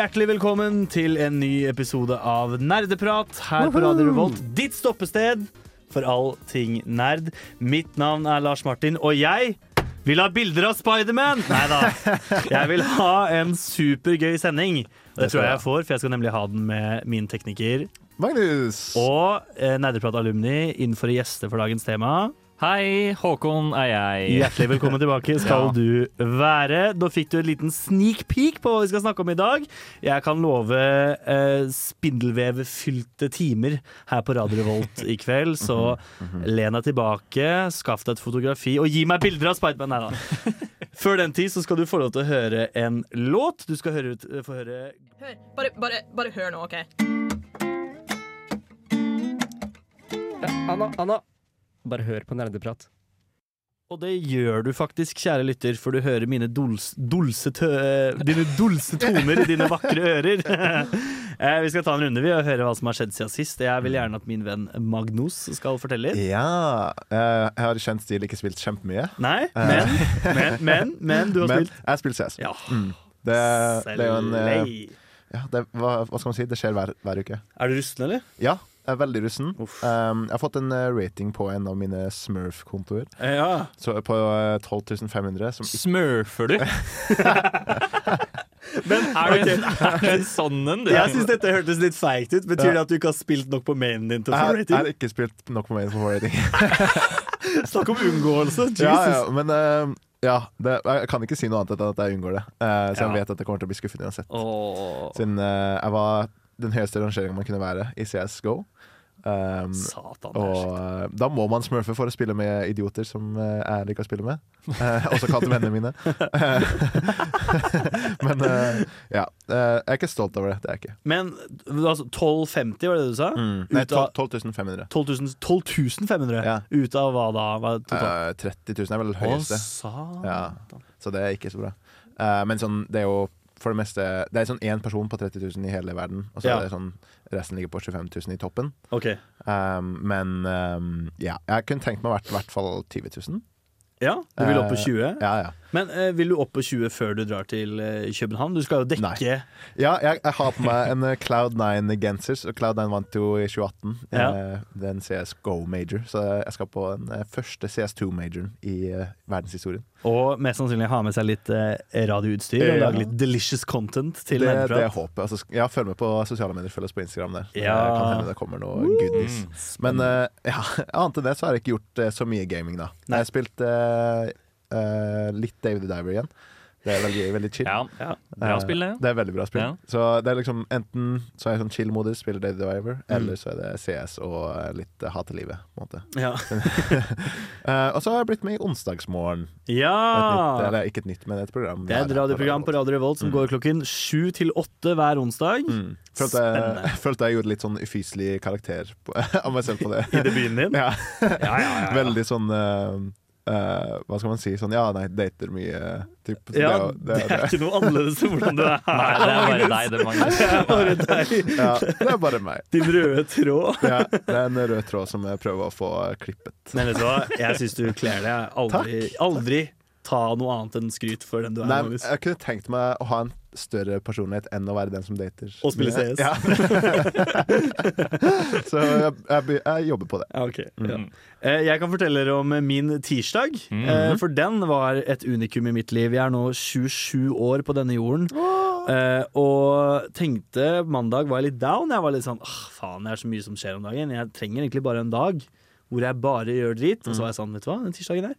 Hjertelig velkommen til en ny episode av Nerdeprat her på Radio Revolt. Ditt stoppested for all ting nerd. Mitt navn er Lars Martin, og jeg vil ha bilder av Spiderman! Nei da. Jeg vil ha en supergøy sending. Det tror jeg jeg får, for jeg skal nemlig ha den med min tekniker. Magnus! Og eh, Nerdeprat-alumni innenfor gjester for dagens tema. Hei, Håkon er jeg. Hjertelig velkommen tilbake skal du være. Da fikk du en liten sneak peek på hva vi skal snakke om i dag. Jeg kan love eh, spindelvevfylte timer her på Radio Revolt i kveld, så len deg tilbake, skaff deg et fotografi og gi meg bilder av Spiderman. Nei da. Før den tid så skal du få lov til å høre en låt. Du skal høre, ut- få høre Hør. Bare, bare, bare hør nå, OK? Anna, Anna. Bare hør på nerdeprat. Og det gjør du faktisk, kjære lytter, for du hører mine dols, dolse tø, dine dolse toner i dine vakre ører. eh, vi skal ta en runde vi og høre hva som har skjedd siden sist. Jeg vil gjerne at min venn Magnus skal fortelle litt. Ja, eh, jeg har i kjent stil ikke spilt kjempemye. Nei, men, men, men, men du har Men spilt. jeg har spilt CS. Ja. Det, det er jo en eh, ja, det, hva, hva skal man si? Det skjer hver, hver uke. Er du rusten, eller? Ja, jeg er veldig russen. Uff. Um, jeg har fått en eh, rating på en av mine Smurf-kontoer. Eh, Ja. På eh, 12 500. Som Smurfer du? Men Er du, er du en sånn en. Jeg syns dette hørtes litt feigt ut. Betyr Ja. det at du ikke har spilt nok på mainen din til å jeg, få har- jeg har ikke spilt nok på mainen for rating. Snakk om unngåelse. Jesus. ja, ja, men Uh, ja, det, jeg kan ikke si noe annet enn at jeg unngår det. Eh, så jeg vet at jeg kommer til å bli skuffet uansett. Oh. Siden eh, jeg var den høyeste rangeringen man kunne være i CS GO. Um, satan. og eh, da må man smurfe for å spille med idioter som uh, jeg liker å spille med. Uh, også kalt vennene mine. Men eh, ja. eh, jeg er ikke stolt over det. Det er jeg ikke. Men altså, 1250, var det det du sa? Nei, Ut av- 12 12 500. 12 000 12 500? Ja. Ut av hva da? Hva er? Eh, 30 000 er vel det høyeste, Å, Ja. så det er ikke så bra. Eh, men sånn, det er jo for det meste Det er sånn én person på 30 000 i hele verden, og så Ja. er det sånn resten ligger på 25 000 i toppen. Okay. Um, men um, ja, jeg kunne tenkt meg i hvert fall 20 000. Ja, du vil opp på Eh, 20? Ja, ja. Men eh, vil du opp på 20 før du drar til eh, København? Du skal jo dekke Nei. Ja, jeg, jeg har på meg en eh, Cloud9-genser. Så Cloud9 vant jo i 2018. Ja. Eh, det er en CS GO-major. Så jeg skal på den eh, første CS2-majoren i eh, verdenshistorien. Og mest sannsynlig ha med seg litt eh, radioutstyr og Ja. lage litt delicious content til Det, det Nerdeprat. er håpet. Altså, sk- ja, følg med på sosiale medier. Følg oss på Instagram der. Det Ja. kan hende det kommer noe goodies. Men eh, ja, annet enn det så har jeg ikke gjort eh, så mye gaming, da. Nei. Jeg har spilt eh, eh, litt David Diver igjen. Det er veldig, veldig chill. Ja, Ja. bra Eh, spill, det. Det er veldig bra spill. Ja. Så det er liksom Enten så er jeg sånn chill-modus, spiller David Diver, Mm. eller så er det CS og eh, litt uh, Hate livet. På en måte. Ja. uh, og så har jeg blitt med i Onsdagsmorgen. Et nytt, ja. eller ikke et nytt, men et program. Det er et radioprogram på Radio Revolt som Mm. går klokken sju til åtte hver onsdag. Mm. Følte, jeg, følte jeg gjorde litt sånn ufyselig karakter på, av meg selv på det. I debuten din. Ja. Ja, ja, ja, ja. Veldig sånn eh, eh, Hva skal man si? Sånn ja, nei, dater mye. Typ. Ja, det, det er ikke noe annerledes enn hvordan du er Nei, det er bare deg, det, Magnus. Det er bare deg. ja, det er bare meg. Din røde tråd. Ja, det er en rød tråd som jeg prøver å få klippet. Men vet du hva, jeg syns du kler det. Aldri, aldri ta noe annet enn skryt for den du er, Nei, jeg kunne tenkt meg å ha en større personlighet enn å være den som dater. Og spille. CS. Ja. Så jeg, jeg, jeg jobber på det. Okay, ok. Ja. Eh, Jeg kan fortelle dere om min tirsdag, mm -hmm. for den var et unikum i mitt liv. Jeg er nå 27 år på denne jorden. Eh, og tenkte mandag var jeg litt down. Jeg var litt sånn Åh, faen, det er så mye som skjer om dagen. Jeg trenger egentlig bare en dag hvor jeg bare gjør drit. Og så var jeg sånn, vet du hva, den tirsdagen der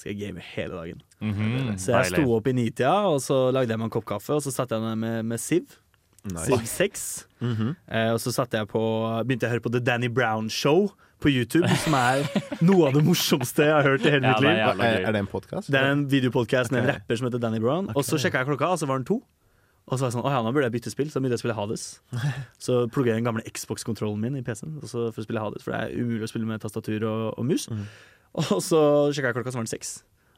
skal jeg game hele dagen. Mhm, Så jeg sto opp i nitida, og så lagde jeg meg en kopp kaffe, og så satte jeg meg med, med Siv. Nice. Civ 6. Mhm. Eh, og så satte jeg på, begynte jeg å høre på The Danny Brown Show på YouTube, som er noe av det morsomste jeg har hørt i hele Ja, mitt er liv. Er, er det en podkast? Det er en videopodkast med en rapper som heter Danny Brown. Og så sjekka jeg klokka, og så var den to. Og så var jeg sånn, å ja, nå burde jeg bytte spill. Så begynte jeg å spille Hades. Så plugga jeg den gamle Xbox-kontrollen min i PC-en for å spille Hades, for det er umulig å spille med tastatur og, og mus. Og så sjekka jeg klokka, så var den seks.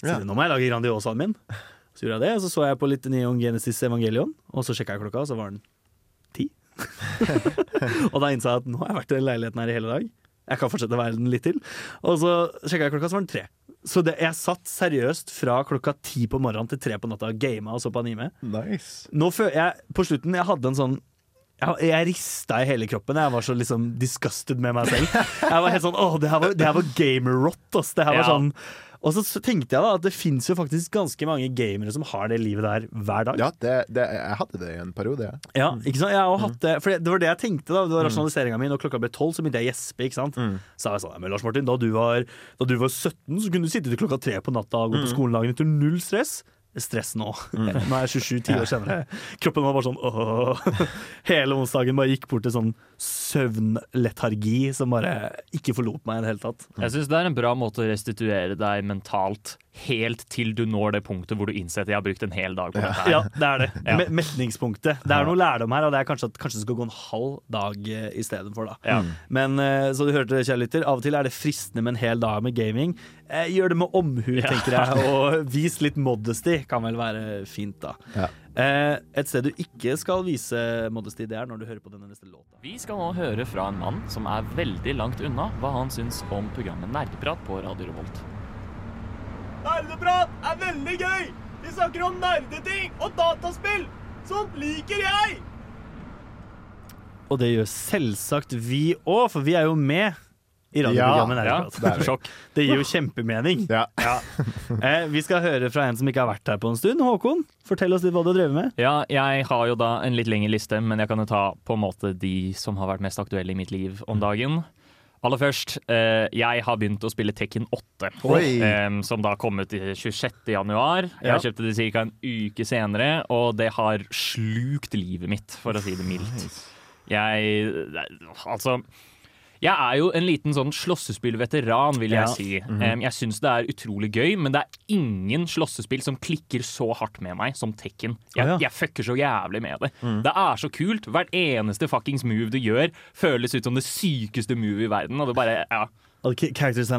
Så Ja. nå må jeg lage Grandiosaen min. Så gjorde jeg det, og så så jeg på litt Neon Genesis Evangelion, og så sjekka jeg klokka, og så var den ti. og da innså jeg at nå har jeg vært i den leiligheten her i hele dag. Jeg kan fortsette å være den litt til. Og så sjekka jeg klokka, så var den tre. Så det, jeg satt seriøst fra klokka ti på morgenen til tre på natta og gama og så på anime. Nice. Nå føler jeg, På slutten jeg hadde en sånn jeg, jeg rista i hele kroppen. Jeg var så liksom disgusted med meg selv. Jeg var helt sånn, åh, Det her var, det her var gamer-rot. ass. Det her var Ja. sånn Og så, tenkte jeg da at det fins jo faktisk ganske mange gamere som har det livet der hver dag. Ja, det, det, jeg hadde det i en periode, ja. Ja, ikke sant? Jeg har hatt det, for det, det var det jeg tenkte da Det var rasjonaliseringa mi. Når klokka ble tolv, så begynte jeg å gjespe. ikke sant? Så jeg sånn, men Lars Martin, da du, var, da du var 17, så kunne du sitte til klokka tre på natta og gå på skolen dagen etter. Null stress. Stress nå. Nå er jeg 27, ti år senere. Kroppen var bare sånn åh. Hele onsdagen bare gikk bort til sånn søvnletargi som bare ikke forlot meg i det hele tatt. Jeg syns det er en bra måte å restituere deg mentalt helt til du når det punktet hvor du innser at jeg har brukt en hel dag på dette. her. Ja, det er det. Ja. Metningspunktet. Det er noe lærdom her, og det er kanskje at kanskje det skal gå en halv dag eh, i stedet for. da. Ja. Men eh, så du hørte det, kjære lytter, av og til er det fristende med en hel dag med gaming. Eh, Gjør det med omhu, Ja. tenker jeg, og vis litt modesty kan vel være fint, da. Ja. Eh, Et sted du ikke skal vise modesty, det er når du hører på denne neste låta. Vi skal nå høre fra en mann som er veldig langt unna hva han syns om programmet Nerdeprat på Radio Revolt. Nerdeprat er veldig gøy! Vi snakker om nerdeting og dataspill! Sånt liker jeg! Og det gjør selvsagt vi òg, for vi er jo med i radioprogrammet Ja, Ja, det Det gir jo kjempemening. Ja. Eh, vi skal høre fra en som ikke har vært her på en stund. Håkon, fortell oss litt hva du har drevet med. Ja, jeg har jo da en litt lengre liste, men jeg kan jo ta på en måte de som har vært mest aktuelle i mitt liv om dagen. Aller først, eh, jeg har begynt å spille Tekken 8, Oi. eh, som da kom ut i 26. januar. Ja. Jeg kjøpte det ca. en uke senere, og det har slukt livet mitt, for å si det mildt. Jeg Altså jeg er jo en liten sånn slåssespillveteran, vil jeg Ja. si. Em, jeg syns det er utrolig gøy, men det er ingen slåssespill som klikker så hardt med meg som Tekken. Jeg, Å, ja. jeg fucker så jævlig med det. Det er så kult. Hvert eneste fuckings move du gjør, føles ut som det sykeste move i verden. Og det bare, ja, Og k-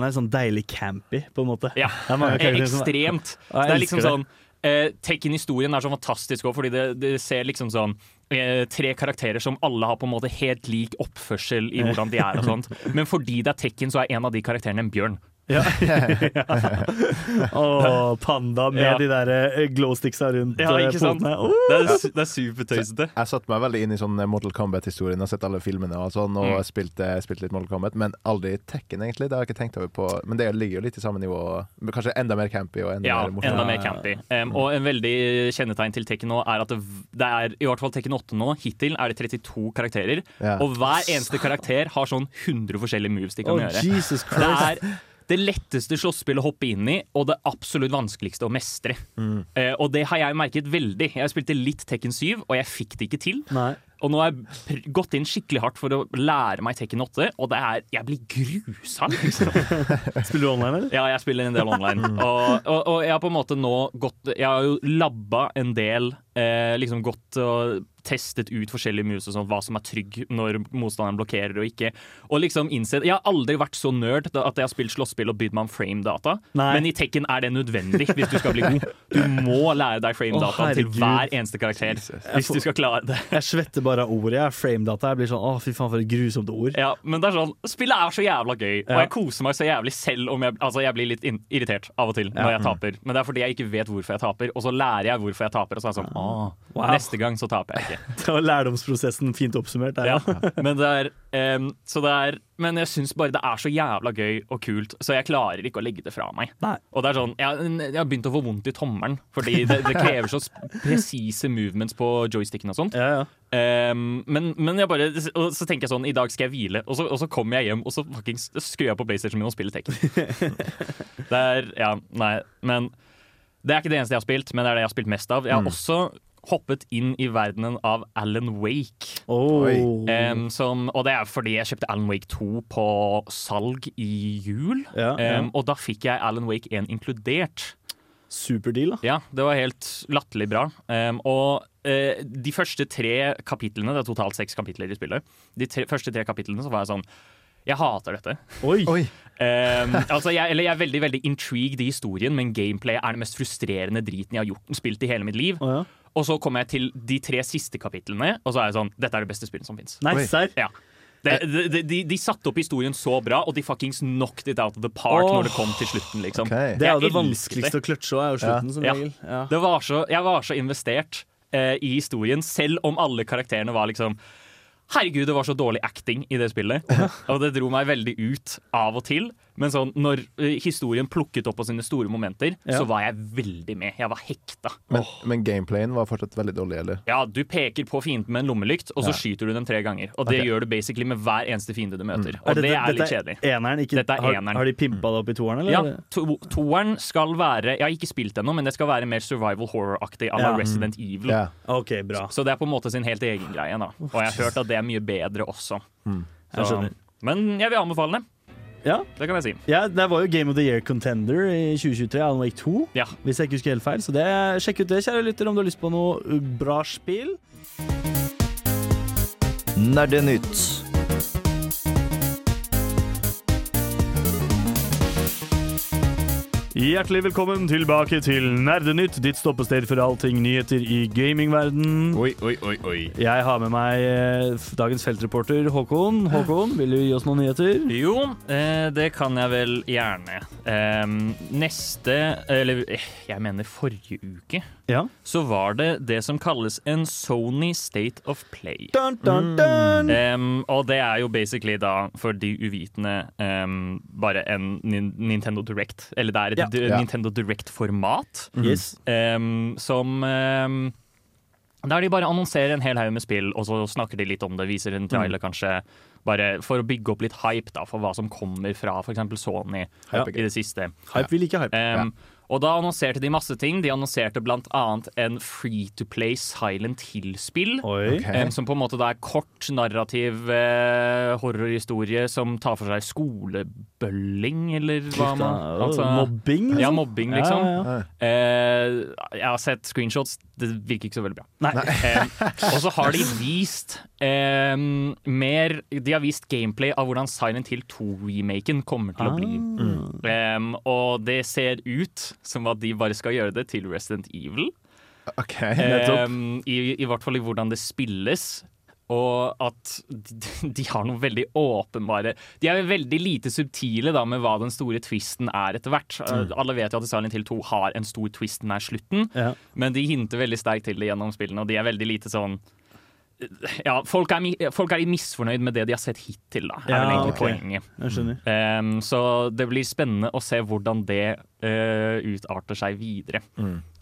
er sånn deilig campy, på en måte. ja Det karakterer som- ekstremt. Jeg det er liksom elsker sånn eh, Tekken-historien er så fantastisk òg, fordi det, det ser liksom sånn eh, Tre karakterer som alle har på en måte helt lik oppførsel i hvordan de er og sånt. Men fordi det er Tekken, så er en av de karakterene en bjørn. Ja. Åh, panda med Ja. de der eh, glowsticksa rundt Ja, eh, ikke sant? potene. Åh. Det er, det er supertøysete. Jeg satte meg veldig inn i sånn Mortal Kombat-historien og sett alle filmene og sånn, og Mm. spilte, spilte litt Mortal Kombat, men aldri Tekken, egentlig. Det har jeg ikke tenkt over på. Men det ligger jo litt i samme nivå. Kanskje enda mer campy og enda Ja, mer morsomt. enda mer campy. Um, og en veldig kjennetegn til Tekken nå er at det, det er i hvert fall Tekken 8 nå, hittil er det 32 karakterer. Ja. Og hver eneste karakter har sånn 100 forskjellige moves de kan oh, gjøre. Jesus Det er det letteste slåsspillet å hoppe inn i, og det absolutt vanskeligste å mestre. Mm. Eh, og det har jeg merket veldig. Jeg spilte litt Tekken 7, og jeg fikk det ikke til. Nei. Og nå har jeg gått inn skikkelig hardt for å lære meg Tekken 8, og det er Jeg blir grusa, liksom. Spiller du online, eller? Ja, jeg spiller en del online. Og, og, og jeg har på en måte nå gått Jeg har jo labba en del. Eh, liksom gått og testet ut forskjellige moves og sånn, hva som er trygg når motstanderen blokkerer og ikke. Og liksom innsett Jeg har aldri vært så nerd at jeg har spilt slåsspill og bydd meg om frame-data. Men i Tekken er det nødvendig hvis du skal bli god. Du må lære deg frame-data til hver eneste karakter Jesus. hvis du skal klare det. Jeg svetter bare av ordet. Jeg Frame-data. Jeg blir sånn Å, fy faen, for et grusomt ord. Ja, men det er sånn Spillet er så jævla gøy, og jeg koser meg så jævlig selv om jeg Altså, jeg blir litt irritert av og til når jeg taper, men det er fordi jeg ikke vet hvorfor jeg taper, og så lærer jeg hvorfor jeg taper, og så er jeg sånn Å, Wow. neste gang så taper jeg ikke. Det var lærdomsprosessen fint oppsummert der, Ja. ja. Men det er um, er Men jeg syns bare det er så jævla gøy og kult, så jeg klarer ikke å legge det fra meg. Nei. Og det er sånn Jeg, jeg har begynt å få vondt i tommelen, fordi det, det krever så presise movements på joysticken og sånt. Ja, ja. Um, men, men jeg bare Og så tenker jeg sånn I dag skal jeg hvile, og så, og så kommer jeg hjem, og så fuckings skrur jeg på PlayStation min og spiller Tekken. det er Ja, nei, men Det er ikke det eneste jeg har spilt, men det er det jeg har spilt mest av. Jeg har Mm. også hoppet inn i verdenen av Alan Wake. Oh. Um, som, og det er fordi jeg kjøpte Alan Wake 2 på salg i jul. Ja, ja. Og da fikk jeg Alan Wake 1 inkludert. Superdeal, da. Ja, det var helt latterlig bra. Um, og uh, de første tre kapitlene, det er totalt seks kapitler i spillet, de tre, første tre kapitlene så var jeg sånn Jeg hater dette. Oi! Oi. Um, altså jeg, eller jeg er veldig veldig intrigued i historien, men gameplay er den mest frustrerende driten jeg har gjort, spilt i hele mitt liv. Oh, ja. Og så kommer jeg til de tre siste kapitlene, og så er jeg sånn Dette er det beste spillet som fins. Nice, Ja. de, de, de, de satte opp historien så bra, og de fuckings knocked it out of the park oh, når det kom til slutten. liksom Okay. Det er jo det vanskeligste å kløtsje òg, er jo slutten, som regel. Ja. Det var så, jeg var så investert uh, i historien, selv om alle karakterene var liksom Herregud, det var så dårlig acting i det spillet. Og det dro meg veldig ut av og til. Men sånn, når eh, historien plukket opp på sine store momenter, Ja. så var jeg veldig med. Jeg var hekta. Men, men gameplayen var fortsatt veldig dårlig, eller? Ja, du peker på fienden med en lommelykt, og så Ja. skyter du dem tre ganger. Og det okay. gjør du basically med hver eneste fiende du møter. Mm. Og det det, er litt dette kjedelig. Eneren, ikke, Dette er har, eneren. har de pimpa det opp i toeren, eller? Ja, to, Toeren skal være Jeg har ikke spilt ennå, men det skal være mer survival horror-aktig à la. Resident Evil. Ja. OK, bra. Så det er på en måte sin helt egen greie. da Og jeg har hørt at det er mye bedre også. Mm. Så, jeg men jeg vil anbefale det. Ja, Det kan jeg si. ja, det var jo Game of the Year Contender i 2023, Alan Wake 2. Ja. Hvis jeg ikke husker helt feil. Så det, sjekk ut det, kjære lytter, om du har lyst på noe bra spill. Nerdenytt. Hjertelig velkommen tilbake til Nerdenytt, ditt stoppested for allting nyheter i gamingverden. Oi, oi, oi, oi. Jeg har med meg eh, dagens feltreporter Håkon. Håkon, vil du gi oss noen nyheter? Jo, eh, det kan jeg vel gjerne. Em, neste Eller eh, jeg mener forrige uke. Ja. Så var det det som kalles en Sony State of Play. Dun, dun, dun. Um, og det er jo basically da, for de uvitende, um, bare en Nin Nintendo Direct. Eller det er et Ja. Ja. Nintendo Direct-format. Yes. um, som Der de bare annonserer en hel haug med spill, og så snakker de litt om det. Viser en trailer, kanskje. Bare for å bygge opp litt hype da, for hva som kommer fra f.eks. Sony Ja. i det siste. Hype vil ikke hype. Em, Og da annonserte de masse ting. De annonserte blant annet en free to play Silent Hill-spill. Okay. Ok. Som på en måte da er kort, narrativ eh, horrorhistorie som tar for seg skolebølling, eller hva man altså, Mobbing? Ja, liksom? mobbing, liksom. Ja, ja, ja. Eh, jeg har sett screenshots. Det virker ikke så veldig bra. Nei. Eh, og så har de vist eh, mer De har vist gameplay av hvordan Silent Hill 2-remaken kommer til å bli. Eh, og det ser ut som at de bare skal gjøre det til Resident Evil. OK. Nettopp. I, I hvert fall i hvordan det spilles. Og at de, har noe veldig åpenbare De er veldig lite subtile da med hva den store twisten er etter hvert. Mm. Alle vet jo at Silent Hill 2 har en stor twist nær slutten, Ja. men de hinter veldig sterkt til det gjennom spillene, og de er veldig lite sånn ja, folk er, folk er misfornøyd med det de har sett hittil, da. Er Ja, vel egentlig okay. poenget. Jeg skjønner. Em, så det blir spennende å se hvordan det uh, utarter seg videre.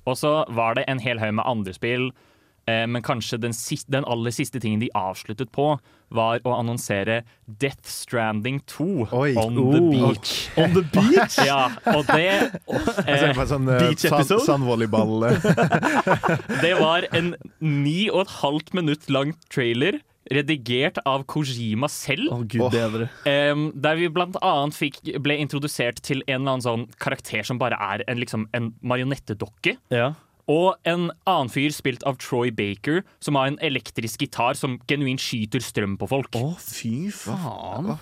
Og så var det en hel haug med andre spill, eh, men kanskje den, siste, den aller siste tingen de avsluttet på, var å annonsere Death Stranding 2 Oi. on the Oh. beach. On the beach? Ja, og det eh, på sånn eh, Beach sand, episode? sandvolleyball eh. Det var en ni og et halvt minutt lang trailer, redigert av Kojima selv. Oh, gud bedre. Um, der vi blant annet fikk, ble introdusert til en eller annen sånn karakter som bare er en, liksom, en marionettedokke. Ja. Og en annen fyr spilt av Troy Baker, som har en elektrisk gitar som genuint skyter strøm på folk. Å, fy faen.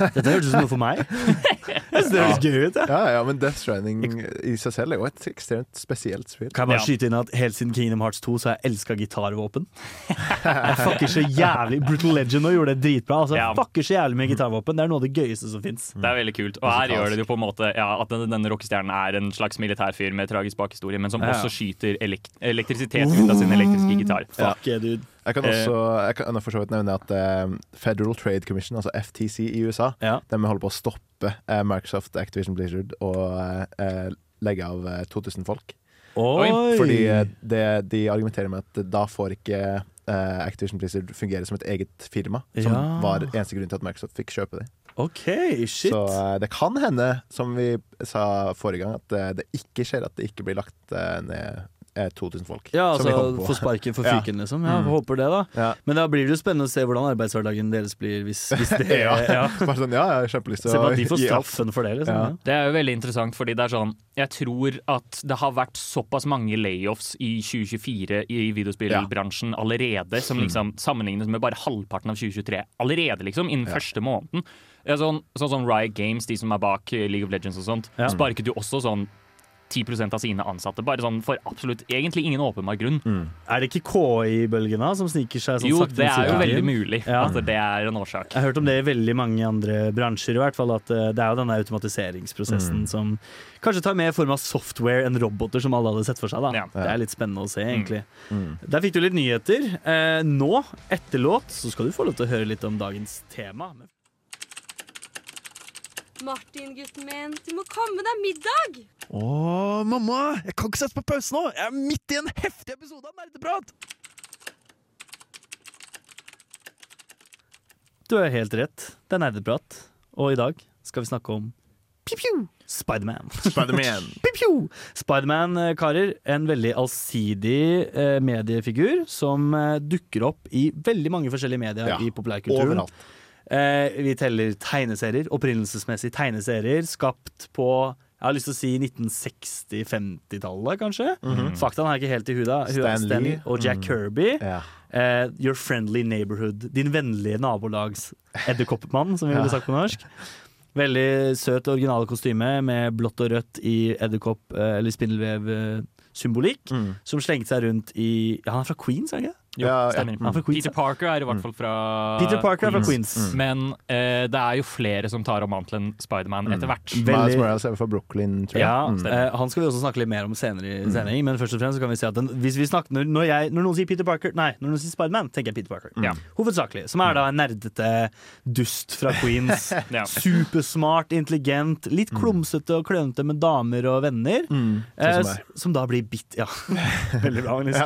Dette hørtes ut som noe for meg. Jeg synes det høres gøy ut. Ja, ja, men Death Stranding i seg selv er jo et ekstremt spesielt spill. Kan jeg bare Ja. skyte inn at Helt siden Kingdom Hearts 2 så har jeg elska gitarvåpen. Jeg fucker så jævlig Brutal Legend og gjorde det dritbra. Altså, jeg fucker så jævlig med gitarvåpen. Det er noe av det gøyeste som fins. Det er veldig kult. Og her gjør det jo på en måte ja, at denne rockestjernen er en slags militærfyr med tragisk bakhistorie, men som også skyter elek elektrisitet ut av sin elektriske gitar. Fuck yeah, dude. Jeg kan også jeg kan for så vidt nevne at eh, Federal Trade Commission, altså FTC i USA, Ja. de holder på å stoppe eh, Microsoft, Activision Blizzard og eh, legge av eh, 2000 folk. Oi! Fordi eh, det, de argumenterer med at da får ikke eh, Activision Blizzard fungere som et eget firma, som Ja. var eneste grunn til at Microsoft fikk kjøpe det. OK, shit. Så eh, det kan hende, som vi sa forrige gang, at eh, det ikke skjer at det ikke blir lagt eh, ned eh, 2000 folk. Ja, altså få sparken for Ja. fyken, liksom. Ja, Mm. Håper det, da. Ja. Men da blir det jo spennende å se hvordan arbeidshverdagen deres blir hvis, hvis det Ja. ja. Bare sånn, ja, jeg har kjempelyst til Se på at de får straffen for det, liksom. Ja. Ja. Det er jo veldig interessant, fordi det er sånn Jeg tror at det har vært såpass mange layoffs i 2024 i videospillbransjen allerede, som liksom sammenlignes med bare halvparten av 2023 allerede, liksom, innen første måneden. Ja, sånn, sånn som Riot Games, de som er bak eh, League of Legends og sånt, Ja. sparket jo også sånn 10% av sine ansatte, bare sånn for absolutt egentlig ingen åpenbar grunn. Er det ikke KI-bølgene som sniker seg sånn Jo, det er jo veldig mulig Ja. at det er en årsak. Jeg har hørt om det i veldig mange andre bransjer, i hvert fall. At eh, det er jo denne automatiseringsprosessen som kanskje tar mer form av software enn roboter, som alle hadde sett for seg. Ja. Det er litt spennende å se, egentlig. Mm. Der fikk du litt nyheter. Eh, nå, etter låt, så skal du få lov til å høre litt om dagens tema. Martin, gutten min, du må komme deg middag! Å, mamma! Jeg kan ikke sette på pause nå! Jeg er midt i en heftig episode av Nerdeprat! Du har helt rett. Det er nerdeprat. Og i dag skal vi snakke om Piu-piu! Spiderman. Spiderman. Piu-piu! Eh, karer, en veldig allsidig eh, mediefigur som eh, dukker opp i veldig mange forskjellige medier Ja, i populærkulturen. Overalt. Eh, vi teller tegneserier, opprinnelsesmessig tegneserier, skapt på jeg har lyst til å si 1960-50-tallet, kanskje. Faktaen har jeg ikke helt i huda. Stan Stan Lee. Og Jack Mm. Kirby. Ja. Eh, your friendly neighborhood. Din vennlige nabolags edderkoppmann, som vi ville sagt på norsk. Veldig søt originale kostyme med blått og rødt i edderkopp- eh, eller spindelvev-symbolikk. Mm. Som slengte seg rundt i Ja, han er fra Queens, er han ikke? Jo, Ja, ja. stemmer. Han er fra Queens. Peter Parker er i hvert fall fra Peter Parker er fra Queens. Mm. Men eh, det er jo flere som tar om mantelen Spiderman etter hvert. Veldig- Miles er fra Brooklyn, tror jeg. Ja, Mm. eh, Han skal vi også snakke litt mer om senere i sending, men først og fremst så kan vi si at den, hvis vi snakker, når, når, jeg, når noen sier Peter Parker Nei, når noen sier Spiderman, tenker jeg Peter Parker. Ja. Hovedsakelig. Som er da en nerdete dust fra Queens. Ja. Supersmart, intelligent, litt klumsete og klønete med damer og venner. Mm. Eh, Sånn som som da blir bitt Ja, veldig bra. Agnes.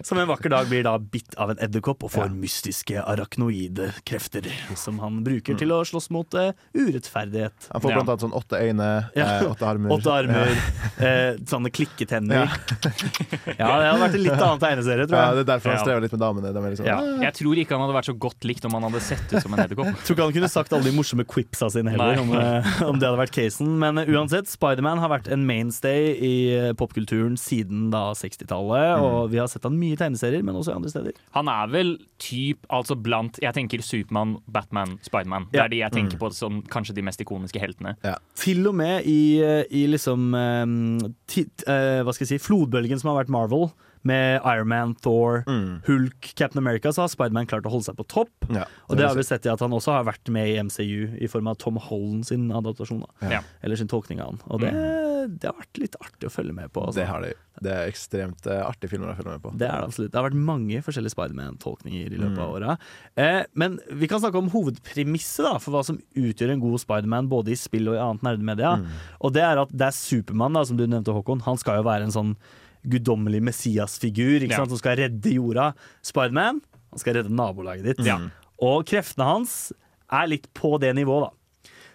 Som en vakker dag blir da bitt av en edderkopp og får mystiske arachnoide krefter som han bruker til å slåss mot uh, urettferdighet. Han får Ja. blant annet sånn åtte øyne, Ja. eh, åtte armer. Åtte armer, eh, sånne klikketenner. Ja. det hadde vært en litt annen tegneserie, tror Ja, jeg. det er derfor han Ja. strever litt med damene. De liksom, Ja. «Ah». Jeg tror ikke han hadde vært så godt likt om han hadde sett ut som en edderkopp. Tror ikke han kunne sagt alle de morsomme quipsa sine heller, om, eh, om det hadde vært casen. Men uh, uansett, Spiderman har vært en mainstay i popkulturen siden da 60-tallet. Og vi har sett han mye i tegneserier, men også andre steder. Han er vel typ altså blant Jeg tenker Supermann, Batman, Spiderman. Det Ja. er de jeg tenker på som kanskje de mest ikoniske heltene. Til og med i, eh, i liksom uh, ti, uh, Hva skal jeg si Flodbølgen som har vært Marvel, med Iron Man, Thor, Mm. Hulk, Captain America, så har Spiderman klart å holde seg på topp. Ja. Og det har vi sett i at han også har vært med i MCU i form av Tom Holland sin adaptasjon. Da. Ja. Eller sin tolkning av han. Og det, det har vært litt artig å følge med på. Altså. Det har det. Det er ekstremt eh, artige filmer å følge med på. Det er det absolutt. Det har vært mange forskjellige Spiderman-tolkninger i løpet av Mm. åra. Eh, men vi kan snakke om hovedpremisset da, for hva som utgjør en god Spiderman, både i spill og i annet nerdemedia. Mm. Og det er at det er Supermann, som du nevnte, Håkon. Han skal jo være en sånn guddommelig Messias-figur Ja. som skal redde jorda. Spiderman han skal redde nabolaget ditt. Ja. Og kreftene hans er litt på det nivået, da.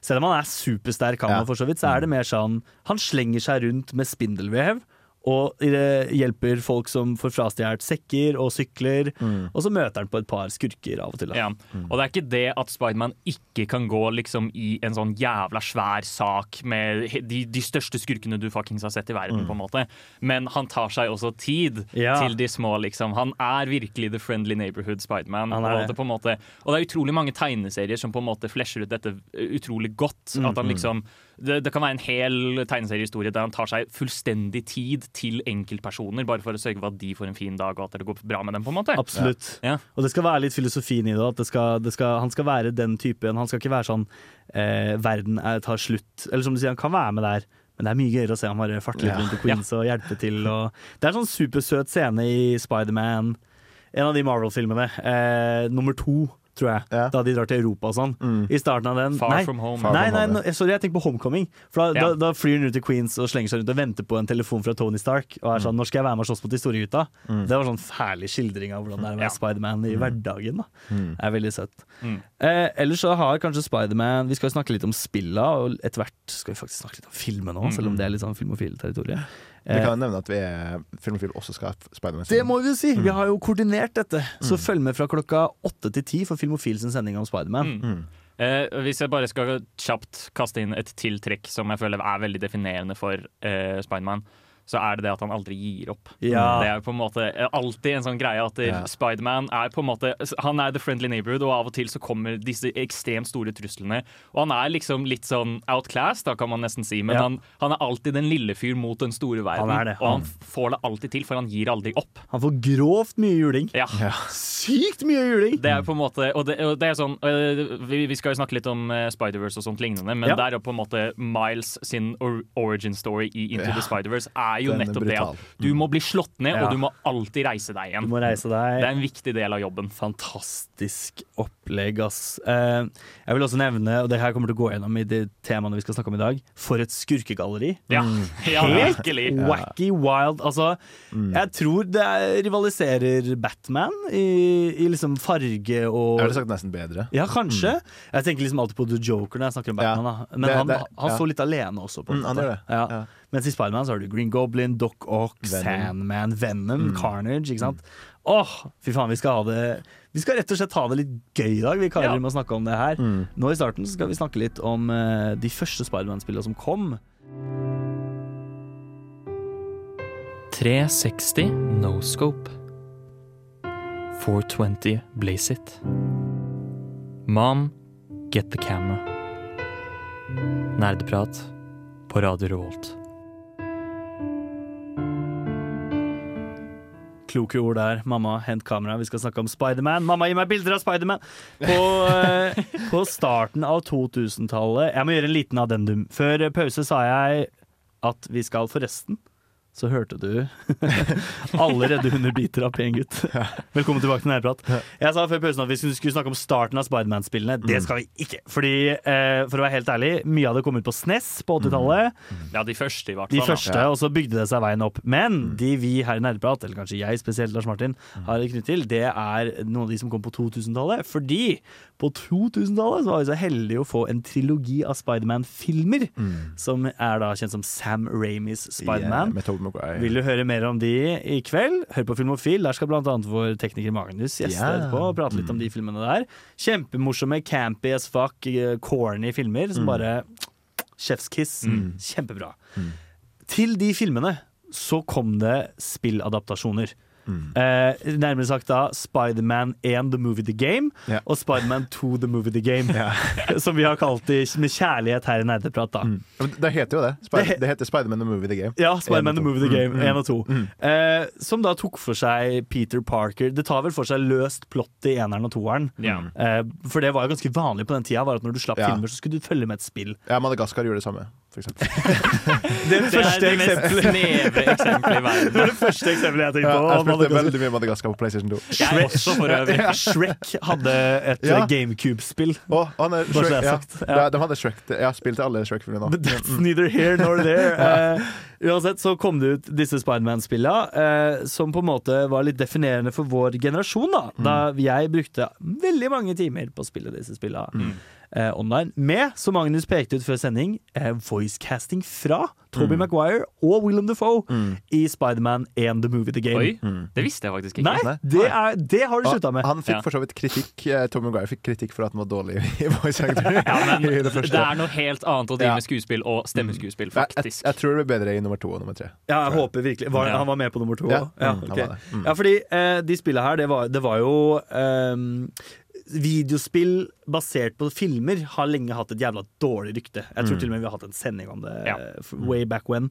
Selv om han er supersterk, han, Ja. for så vidt, så er det mer sånn Han slenger seg rundt med spindelvev. Og hjelper folk som får frastjålet sekker og sykler. Mm. Og så møter han på et par skurker av og til. Da. Ja. Og det er ikke det at Spiderman ikke kan gå liksom i en sånn jævla svær sak med de, de største skurkene du fuckings har sett i verden, på en måte. Men han tar seg også tid Ja. til de små, liksom. Han er virkelig the friendly neighborhood Spiderman. Er Og, og det er utrolig mange tegneserier som på en måte flesher ut dette eh, utrolig godt. At han liksom det, det kan være en hel tegneseriehistorie der han tar seg fullstendig tid til enkeltpersoner, bare for å sørge for at de får en fin dag, og at det går bra med dem, på en måte. Absolutt. Ja. Og det skal være litt filosofien i det. At det skal, det skal, han skal være den typen. Han skal ikke være sånn eh, verden er, tar slutt. Eller som du sier, han kan være med der. Men det er mye gøyere å se han bare farte litt Ja. rundt i Queens og hjelpe til. Og det er en sånn supersøt scene i Spiderman, en av de Marvel-filmene. Eh, nummer to, tror jeg. Ja. Da de drar til Europa og sånn. Mm. I starten av den. Far nei, from home. Far nei, from nei, home, nå- sorry, jeg tenker på Homecoming. For da, Ja. da, da flyr han ut til Queens og slenger seg rundt og venter på en telefon fra Tony Stark. Og er sånn 'Når skal jeg være med og slåss mot de store gutta?' Mm. Det var sånn herlig skildring av hvordan det er å være Ja. Spiderman i hverdagen. da Mm. Det er veldig søtt. Mm. Eh, ellers så har kanskje Spiderman Vi skal jo snakke litt om spilla, og etter hvert skal vi faktisk snakke litt om filmen òg, selv om det er litt sånn filmofile territorium. Vi kan jo nevne at vi er Filmofil også skal ha Spiderman. det må vi jo si! Vi Mm. har jo koordinert dette. Så Mm. følg med fra klokka åtte til ti for Filmofil sin sending om Spiderman. Mm. Eh, hvis jeg bare skal kjapt kaste inn et til trekk som jeg føler er veldig definerende for eh, Spiderman, så er det det at han aldri gir opp. Ja. Det er jo på en måte eh, alltid en sånn greie at eh, Ja. Spiderman er på en måte Han er the friendly neighborhood, og av og til så kommer disse ekstremt store truslene. Og han er liksom litt sånn outclassed, da kan man nesten si, men Ja. han, han er alltid den lille fyr mot den store verden. Han Og han. han får det alltid til, for han gir aldri opp. Han får grovt mye juling. Ja. Sykt mye juling! Det er på en måte Og det, og det er sånn øh, vi, vi skal jo snakke litt om uh, Spider-Verse og sånt lignende, men der er på en måte Miles sin origin story i Into the Spider-Verse er jo er nettopp det brutal. at du må bli slått ned, Ja. og du må alltid reise deg igjen. Du må reise deg. Det er en viktig del av jobben. Fantastisk opplegg, ass. Eh, jeg vil også nevne, og det her kommer til å gå gjennom i de temaene vi skal snakke om i dag, for et skurkegalleri. Ja, ja Helt virkelig. wacky, wild. Altså, Mm. jeg tror det er- rivaliserer Batman i, i liksom farge og Jeg ville sagt nesten bedre. Ja, kanskje. Jeg tenker liksom alltid på The Joker når jeg snakker om Ja. Batman. Da. Men Det- han, det- han ja. så litt alene også. På en Mm, han gjør det. Ja. Ja. Mens i Spiderman så har du Green Goblin, Doc Ock, Venom. Sandman, Venom, Mm. Carnage. Ikke sant? Åh, fy faen, vi skal ha det Vi skal rett og slett ha det litt gøy i dag, vi karer, Ja. med å snakke om det her. Mm. Nå i starten skal vi snakke litt om uh, de første Spiderman-spillene som kom. 360 no scope. 420 blaze it. Mom, get the camera. Nerdeprat på Radio Revolt. Kloke ord der. Mamma, hent kamera. Vi skal snakke om Spiderman. Mamma, gi meg bilder av Spiderman! På, eh, på starten av 2000-tallet Jeg må gjøre en liten addendum. Før pause sa jeg at vi skal forresten så hørte du allerede under biter av pen gutt. Velkommen tilbake til Nærprat. Jeg sa før pausen at vi skulle snakke om starten av Spiderman-spillene. Det skal vi ikke. Fordi, eh, for å være helt ærlig, mye av det kom ut på SNES på 80-tallet. Ja, de første, i hvert fall. De første, og så bygde det seg veien opp. Men de vi her i Nærprat, eller kanskje jeg spesielt, Lars Martin, har knyttet til, det er noen av de som kom på 2000-tallet. Fordi på 2000-tallet så var vi så heldige å få en trilogi av Spiderman-filmer. Som er da kjent som Sam Ramis Spiderman. Yeah, Vil du høre mer om de i kveld? Hør på Filmofil. Der skal annet vår tekniker Magnus gjeste yeah. etterpå og prate litt om de filmene der. Kjempemorsomme, campy as fuck, eh, corny filmer som bare Chef's kiss. Kjempebra. Til de filmene så kom det spilladaptasjoner. Eh, nærmere sagt da Spiderman 1 The Movie The Game Ja. og Spiderman 2 The Movie The Game. som vi har kalt det med kjærlighet her i Nerdeprat. da. mm. Det heter jo det. Spider Det he- det heter Spiderman the Movie the Game. Ja, Spiderman The. Movie The Game, Mm, mm. 1 og 2. Eh, som da tok for seg Peter Parker. Det tar vel for seg løst plott i eneren og toeren. Yeah. Eh, for det var jo ganske vanlig på den tida, var at når du slapp Ja. filmer, så skulle du følge med et spill. Ja, Madagaskar gjorde det samme, for eksempel. Det er det Det er det mest snevre eksempelet i verden. Det er det første eksempelet jeg tenkte Ja, jeg spilte veldig mye Madagaskar på PlayStation 2. Shrek, også, for øvrig. Shrek hadde et Ja. GameCube-spill. Er ja. ja. Ja, de hadde Shrek. Jeg har spilt alle Shrek-filmene But nå. that's neither here nor there. uh, uansett så kom det ut disse Spiderman-spillene, uh, som på en måte var litt definerende for vår generasjon. Da Da jeg brukte veldig mange timer på å spille disse spillene eh, online. Med, som Magnus pekte ut før sending, eh, voicecasting fra Toby Maguire og Willem Defoe i Spiderman 1 The Movie The Game. Oi, det visste jeg faktisk ikke. Nei, det, er, det har du slutta med. Han fikk Ja. for så vidt kritikk eh, Toby Maguire fikk kritikk for at han var dårlig i voice actor. Ja, men det det er noe helt annet å drive med skuespill og stemmeskuespill, Jeg, jeg, faktisk. jeg tror det blir bedre i nummer to og nummer tre. Ja, jeg håper virkelig var, Ja. Han var med på nummer to Ja, òg? Ja, mm, han ok. Mm. ja, fordi eh, de spillene her, det var, det var jo ehm, Videospill basert på filmer har lenge hatt et jævla dårlig rykte. Jeg tror til og med vi har hatt en sending om det Ja. eh, way back when.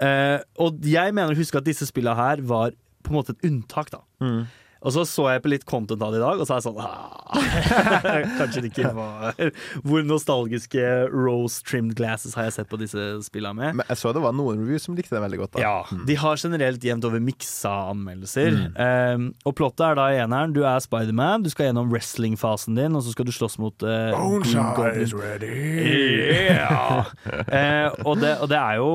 Uh, og jeg mener å huske at disse spillene her var på en måte et unntak, da. Og så så jeg på litt content av det i dag, og så er jeg sånn ah, Kanskje det ikke var Hvor nostalgiske rose-trimmed glasses har jeg sett på disse spillene med? Men jeg så det var noen reviews som likte det veldig godt. da Ja, de har generelt jevnt over miksa anmeldelser. Um, og plottet er da i eneren. Du er Spiderman, du skal gjennom wrestling-fasen din, og så skal du slåss mot uh, Boneside is ready! Yeah! uh, og, det, og det er jo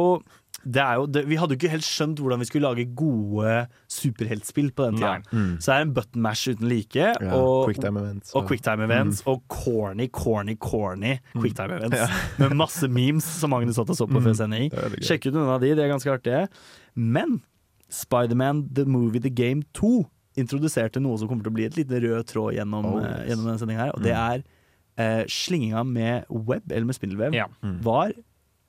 jo, det, vi hadde jo ikke helt skjønt hvordan vi skulle lage gode superheltspill på den tida. Mm. Så det er en button mash uten like. Ja, og, Quicktime events. og quicktime events og corny, corny, corny quicktime events. Med masse memes som Magnus satt og så på før sending. Sjekk ut noen av de, de er ganske artige. Men Spiderman The Movie The Game 2 introduserte noe som kommer til å bli et liten rød tråd gjennom, Oh, eh, yes. gjennom denne sendinga her, og det er eh, slinginga med web, eller med spindelvev, Ja. var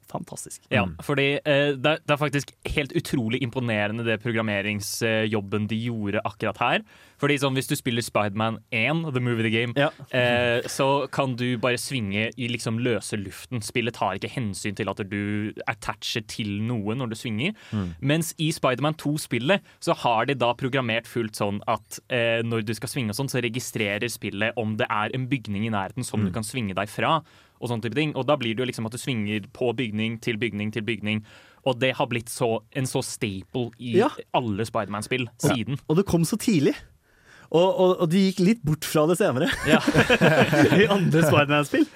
fantastisk. Ja, fordi eh, det, er- det er faktisk helt utrolig imponerende det programmeringsjobben de gjorde akkurat her. Fordi sånn, Hvis du spiller Spiderman 1, The Movie The Game, Ja. eh, så kan du bare svinge i liksom løse luften. Spillet tar ikke hensyn til at du attacher til noe når du svinger. Mens i Spiderman 2-spillet så har de da programmert fullt sånn at eh, når du skal svinge og sånn, så registrerer spillet om det er en bygning i nærheten som du kan svinge deg fra. Og sånne type ting. Og da blir det jo liksom at du svinger på bygning til bygning til bygning. Og det har blitt så, en så staple i Ja. alle Spiderman-spill siden. Og det kom så tidlig. Og, og, og de gikk litt bort fra det senere Ja. i andre Spiderman-spill.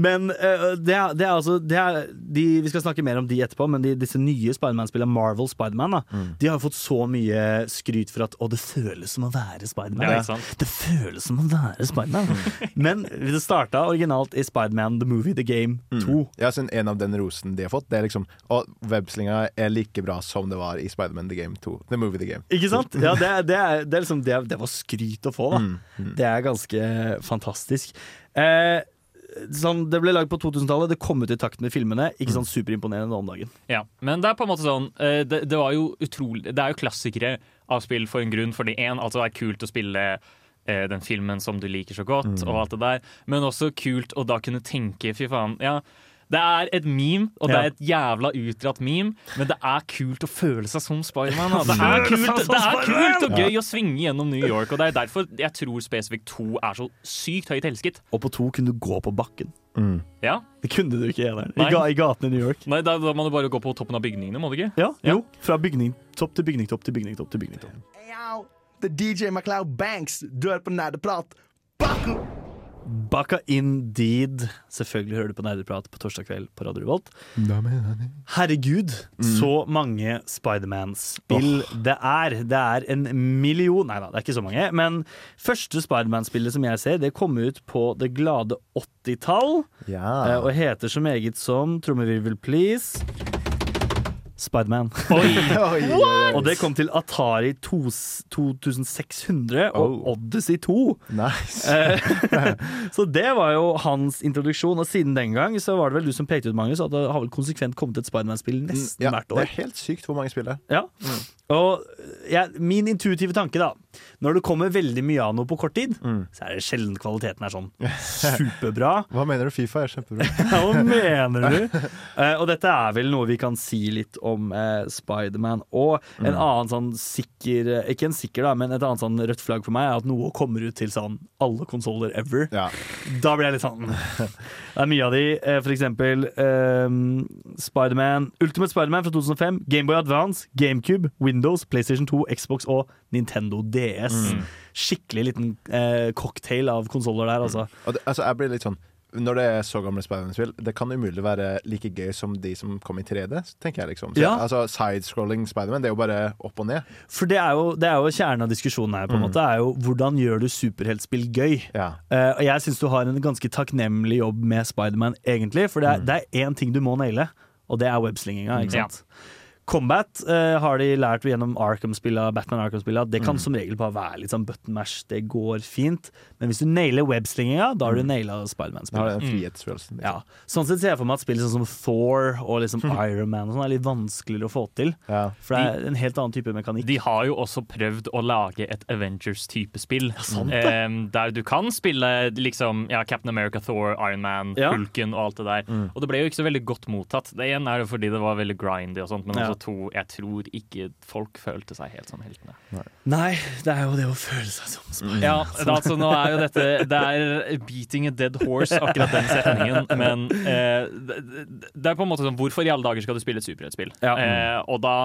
Men uh, det, er, det er altså det er, de, Vi skal snakke mer om de etterpå, men de, disse nye Spiderman-spillene, Marvel Spiderman, mm. de har fått så mye skryt for at å, det føles som å være Spiderman. Ja? Det føles som å være Spiderman. men det starta originalt i Spiderman The Movie The Game 2. Ja, så En av den rosen de har fått, det er liksom Og webslinga er like bra som det var i Spiderman The Game 2. The Movie The Game. Ikke sant? Ja, det, det, er, det, er liksom, det, det var skryt å få, da. Mm, Det er ganske fantastisk. Eh, sånn, det ble lagd på 2000-tallet, det kom ut i takt med filmene. Ikke sånn superimponerende om dagen. Ja, men det er på en måte sånn eh, det, det var jo utrolig Det er jo klassikere av spill for en grunn. Fordi én, altså det er kult å spille eh, den filmen som du liker så godt, og alt det der. Men også kult å da kunne tenke fy faen. Ja, det er et meme, og det Ja. er et jævla utdratt meme, men det er kult å føle seg som Spiderman. da. Det er kult, det er kult og gøy å svinge gjennom New York, og det er derfor jeg tror spesifikt 2 er så sykt høyt elsket. Og på to kunne du gå på bakken. Ja. Det kunne du ikke eneren. I, ga, I gatene i New York. Nei, da, da må du bare gå på toppen av bygningene, må du ikke? Ja, jo. Fra bygningtopp til bygningtopp til bygningtopp til bygningtopp. Hey, yo, er DJ MacLeod Banks. Hører på Nerdeprat. Baku! Baka indeed. Selvfølgelig hører du på Nerdeprat på torsdag kveld på Radio Revolt. Herregud, så mange Spiderman-spill det er. Det er en million Nei da, det er ikke så mange. Men første Spiderman-spillet som jeg ser, det kom ut på det glade 80-tall. Ja. eh, Og heter så meget som Trommevirvel, please. Spiderman. Oi, oi, oi. Og det kom til Atari 2, 2600 og Oh. Odyssey 2. Nice. Eh, så det var jo hans introduksjon, og siden den gang så var det vel du som pekte ut, Magnus, at det har vel konsekvent kommet et Spiderman-spill nesten Ja, hvert det er helt sykt hvor mange spill det er. Ja. Og ja, min intuitive tanke, da Når det kommer veldig mye av noe på kort tid, så er det sjelden kvaliteten er sånn superbra. Hva mener du? Fifa er kjempebra. Hva mener du? Uh, og dette er vel noe vi kan si litt om uh, Spiderman. Og en annen sånn sikker eh, Ikke en sikker, da, men et annet sånn rødt flagg for meg er at noe kommer ut til sånn alle konsoller ever. Ja. Da blir jeg litt sånn Det er mye av de. Uh, For eksempel uh, Spiderman Ultimate Spiderman fra 2005, Gameboy Advance, GameCube, Windows, PlayStation 2, Xbox og Nintendo DS. Skikkelig liten eh, cocktail av konsoller der, altså. Og det, altså, jeg blir litt sånn Når det er så gamle Spiderman-spill, det kan umulig være like gøy som de som kom i 3D, tenker jeg liksom. Så, Ja. Altså, Sidescrolling Spiderman, det er jo bare opp og ned. For det er, jo, det er jo kjernen av diskusjonen her, på en måte. er jo Hvordan gjør du superheltspill gøy? Ja. Eh, og jeg syns du har en ganske takknemlig jobb med Spiderman, egentlig. For det er, én mm. ting du må naile, og det er webslinginga. Ikke sant? Ja. Combat uh, har de lært gjennom Arkham-spillet, Batman-Arkham-spillet. Det kan som regel bare være litt sånn button mash. Det går fint. Men hvis du nailer webslinginga, da har du naila Det har Spiderman-spillet. Ja, frihetsfølelsen. Liksom. Ja. Sånn sett ser jeg for meg at spill sånn som Thor og liksom Iron Man og sånn er litt vanskeligere å få til. Ja. For det er en helt annen type mekanikk. De har jo også prøvd å lage et Avengers-type spill. sant det. eh, der du kan spille liksom ja, Captain America, Thor, Iron Man, Ja. Hulken og alt det der. Og det ble jo ikke så veldig godt mottatt. Det ene er jo fordi det var veldig grindy og sånt, men Ja. også to, jeg tror ikke folk følte seg helt som heltene. Nei, det er jo det å føle seg som Spiderman. Ja, det, altså, nå er jo dette Det er beating a dead horse, akkurat den setningen. Men eh, det, det er på en måte sånn Hvorfor i alle dager skal du spille et superheltspill? Ja. Eh, og da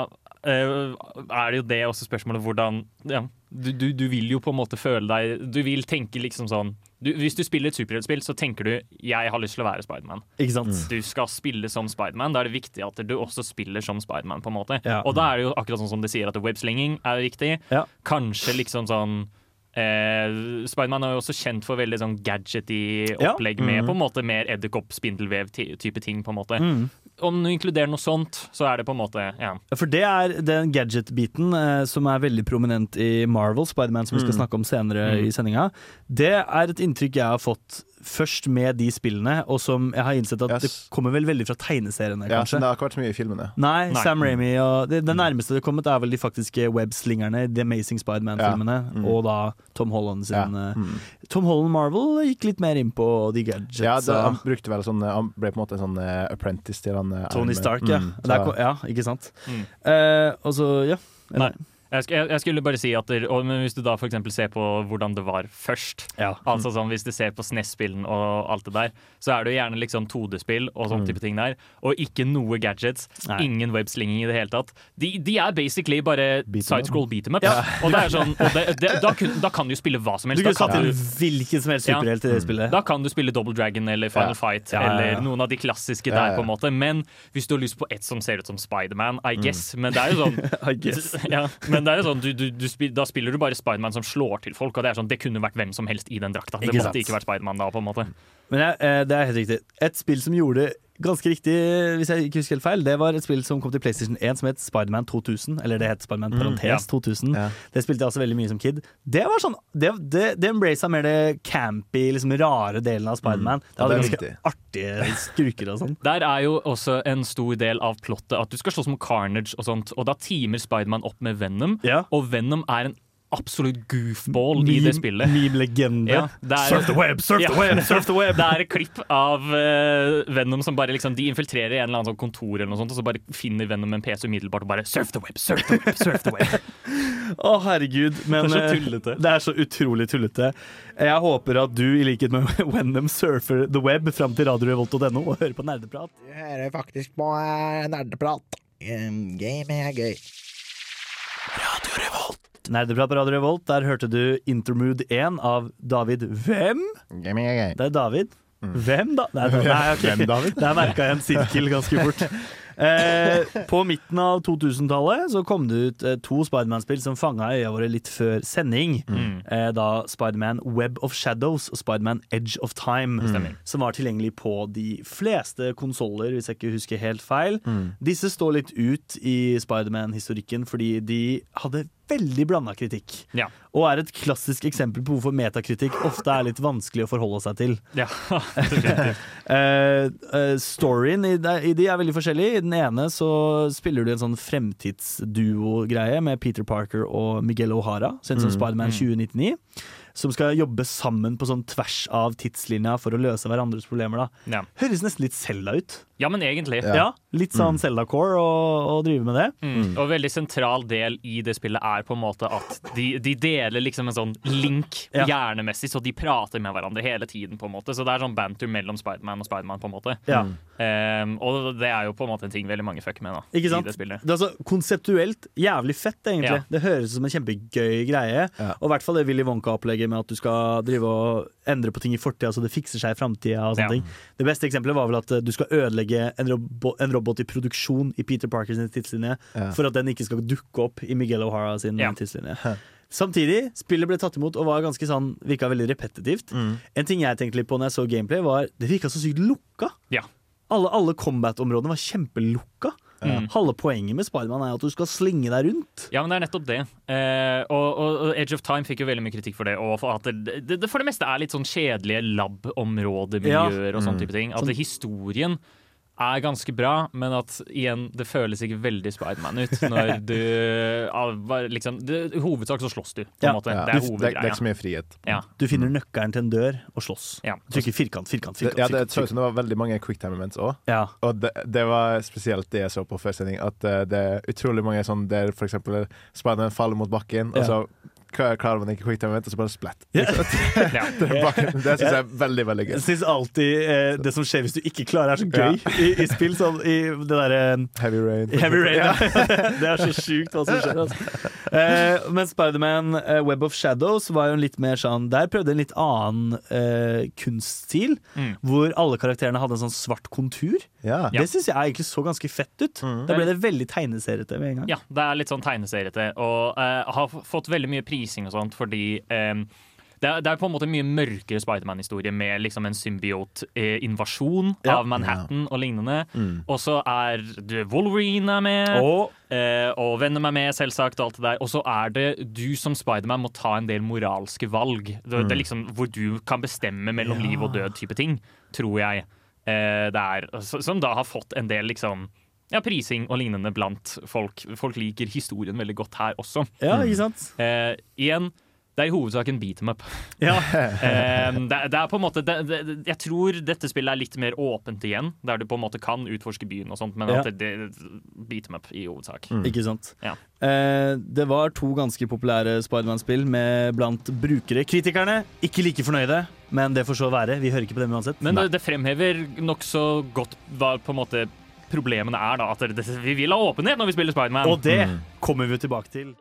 eh, er det jo det også spørsmålet hvordan ja, du, du, du vil jo på en måte føle deg Du vil tenke liksom sånn du, Hvis du spiller et superheltspill, så tenker du 'jeg har lyst til å være Spiderman'. Mm. Du skal spille som Spiderman. Da er det viktig at du også spiller som Spiderman. på Ja. Og da er det jo akkurat sånn som de sier at webslinging er viktig. Ja. Kanskje liksom sånn Eh, Spiderman er jo også kjent for veldig sånn gadgety Ja. opplegg med på en måte mer edderkopp, spindelvev-type ting. på en måte om du inkluderer noe sånt, så er det på en måte Ja. For det er den gadget-biten eh, som er veldig prominent i Marvel, Spiderman, som vi skal Mm. snakke om senere Mm. i sendinga. Det er et inntrykk jeg har fått først med de spillene, og som jeg har innsett at Yes. det kommer vel veldig fra tegneseriene, Ja, kanskje. det har ikke vært så mye i filmene. Nei, Nei. Sam Raimi og det, det nærmeste det har kommet, er vel de faktiske webslingerne, The Amazing Spiderman-filmene, Ja. Mm. og da Tom Holland sin Ja. eh, Mm. Tom Holland Marvel gikk litt mer inn på de gadgets. Ja, det, han brukte vel sånn Han ble på en måte en sånn uh, apprentice til han uh, Tony Stark, mm, ja. Mm, Der ja, ikke sant. Mm. Eh, og så, ja. Nei. Jeg, sk jeg, jeg skulle bare si at der, og, men Hvis du da for eksempel ser på hvordan det var først, Ja. altså sånn hvis du ser på SNES-spillen og alt det der, så er det jo gjerne liksom 2D-spill og sånne Mm. type ting der. Og ikke noe gadgets. Nei. Ingen webslinging i det hele tatt. De, de er basically bare Beat 'em up. sidescroll beat 'em ups. Og, det er sånn, det, det, da, kun, da kan du spille hva som Du helst. kunne Da satt inn du, hvilken som helst Ja. superhelt i det spillet. da kan du spille Double Dragon eller Final Ja. Fight Ja, ja, ja. eller noen av de klassiske Ja, der, på en måte. Men hvis du har lyst på et som ser ut som Spiderman, I guess. Men det er jo sånn I guess. ja, men det jo sånn, du, du, du da spiller du bare Spiderman som slår til folk, og det er sånn, det kunne vært hvem som helst i den drakta. Det Ikke måtte sant. ikke vært Spiderman da, på en måte. Men jeg, eh, det er helt riktig. Et spill som gjorde ganske riktig, hvis jeg ikke husker helt feil, det var et spill som kom til PlayStation 1 som het Spiderman 2000. Eller det het Spiderman Mm, parentes ja. 2000. Ja. Det spilte jeg også veldig mye som kid. Det var sånn Det, det, det embracet mer det campy, liksom rare delen av Spiderman. Det hadde det er ganske riktig. artige skruker og sånn. Der er jo også en stor del av plottet at du skal slåss mot Carnage og sånt, og da teamer Spiderman opp med Venom, Ja. og Venom er en absolutt goofball i det spillet. Meme-legende. Ja, surf the web, surf Ja. the web, surf the web! Det er et klipp av uh, Venom som bare liksom De infiltrerer en eller annen sånn kontor, eller noe sånt, og så bare finner Venom en PC umiddelbart og bare Surf the web, surf the web, surf the web. Å, herregud. Men Det er så eh, det er så utrolig tullete. Jeg håper at du, i likhet med Wenham, surfer the web fram til radiorevolt.no og hører på nerdeprat. Du hører faktisk på eh, nerdeprat. Game er gøy. Nerdeprat på Radio Revolt. Der hørte du Intermood 1 av David Hvem? Det er David. Hvem, da? Nei, da- nei, ok. Hvem, David? Der merka jeg en sirkel ganske fort. Eh, på midten av 2000-tallet så kom det ut eh, to Spiderman-spill som fanga øya våre litt før sending. Mm. Eh, da Spiderman Web of Shadows og Spiderman Edge of Time. Mm. Som var tilgjengelig på de fleste konsoller, hvis jeg ikke husker helt feil. Mm. Disse står litt ut i Spiderman-historikken fordi de hadde veldig blanda kritikk. Ja. Og er et klassisk eksempel på hvorfor metakritikk ofte er litt vanskelig å forholde seg til. Ja, uh, storyen i de, i de er veldig forskjellig. I den ene så spiller du en sånn fremtidsduo-greie med Peter Parker og Miguel O'Hara, kjent som Mm, Spiderman mm. 2099. Som skal jobbe sammen på sånn tvers av tidslinja for å løse hverandres problemer. da Ja. Høres nesten litt Selda ut. Ja, men egentlig. Ja, Ja. Litt sånn Zelda-core å å drive med det. Mm. Og veldig sentral del i det spillet er på en måte at de, de deler liksom en sånn link Ja. hjernemessig, så de prater med hverandre hele tiden. på en måte Så det er sånn banter mellom Spiderman og Spiderman. på en måte Ja. Ehm, Og det er jo på en måte en ting veldig mange fucker med da Ikke sant? i det spillet. Det er altså konseptuelt jævlig fett, egentlig. Ja. Det høres ut som en kjempegøy greie. Ja. Og i hvert fall det Willy Wonka-opplegget med at du skal drive og endre på ting i fortida så det fikser seg i framtida. og sånne Ja. ting. Det beste eksempelet var vel at du skal ødelegge en, robo en robot i produksjon i Peter Parkers tidslinje Ja. for at den ikke skal dukke opp i Miguel O'Hara sin Ja. tidslinje. Samtidig, spillet ble tatt imot og var ganske sånn, virka veldig repetitivt. Mm. En ting jeg tenkte litt på når jeg så gameplay, var det virka så sykt lukka. Ja. Alle, alle combat-områdene var kjempelukka. Mm. Halve poenget med Spiderman er at du skal slinge deg rundt. Ja, men det er nettopp det. Eh, og, og, Edge of Time fikk jo veldig mye kritikk for det. Og for at det, det, det for det meste er litt sånn kjedelige lab-områdemiljøer og sånn Mm. type ting. At Sånn- historien er ganske bra, men at igjen, det føles ikke veldig Spiderman ut når du liksom det, I hovedsak så slåss du, på Ja. en måte. Ja. Det er Det, det er ikke så mye frihet. Ja. Du finner nøkkelen til en dør og slåss. Ja. Trykker firkant, firkant, firkant. ja, det så ut som det var veldig mange quicktime events òg. Ja. Og det, det var spesielt det jeg så på før sending. At eh, det er utrolig mange sånn der eksempel Spiderman faller mot bakken, og så klarer man ikke quicktime event, og så bare splatt. Ja. Ja. Det, bare- det syns jeg er veldig, veldig gøy. Jeg syns alltid eh, det som skjer hvis du ikke klarer, er så gøy i, i spill. Sånn i det derre Heavy rain. Heavy Rain. Ja. det er så sjukt hva som skjer. Altså. Eh, men Spiderman eh, Web of Shadows var jo en litt mer sånn Der prøvde en litt annen eh, kunststil. Mm. Hvor alle karakterene hadde en sånn svart kontur. Ja. Ja. Det syns jeg egentlig så ganske fett ut. Mm. Da ble det veldig tegneseriete med en gang. Ja, det er litt sånn tegneseriete, og eh, har fått veldig mye prising og sånt fordi eh, det, er, det er på en måte en mye mørkere Spiderman-historie med liksom en symbiot-invasjon Ja. av Manhattan og lignende. Mm. Og så er Wolverine er med, Og eh, og Venom er med, selvsagt. Og alt det der. Og så er det du som Spiderman må ta en del moralske valg. Det, det er liksom Hvor du kan bestemme mellom liv og død type ting, tror jeg. Eh, det er, som da har fått en del liksom ja, prising og lignende blant folk. Folk liker historien veldig godt her også. Ja, ikke sant? Eh, igjen, det er i hovedsak en beat em up. Ja. Eh, det, det er på en måte det, det, Jeg tror dette spillet er litt mer åpent igjen, der du på en måte kan utforske byen og sånt, men Ja. at det, det beat em up i hovedsak. Ikke sant. Ja. Eh, det var to ganske populære Spiderman-spill med blant brukere. Kritikerne ikke like fornøyde, men det får så være. Vi hører ikke på dem uansett. Men det, det fremhever nokså godt hva på en måte problemene er. da At Vi vil ha åpenhet når vi spiller Spiderman. Og det kommer vi tilbake til.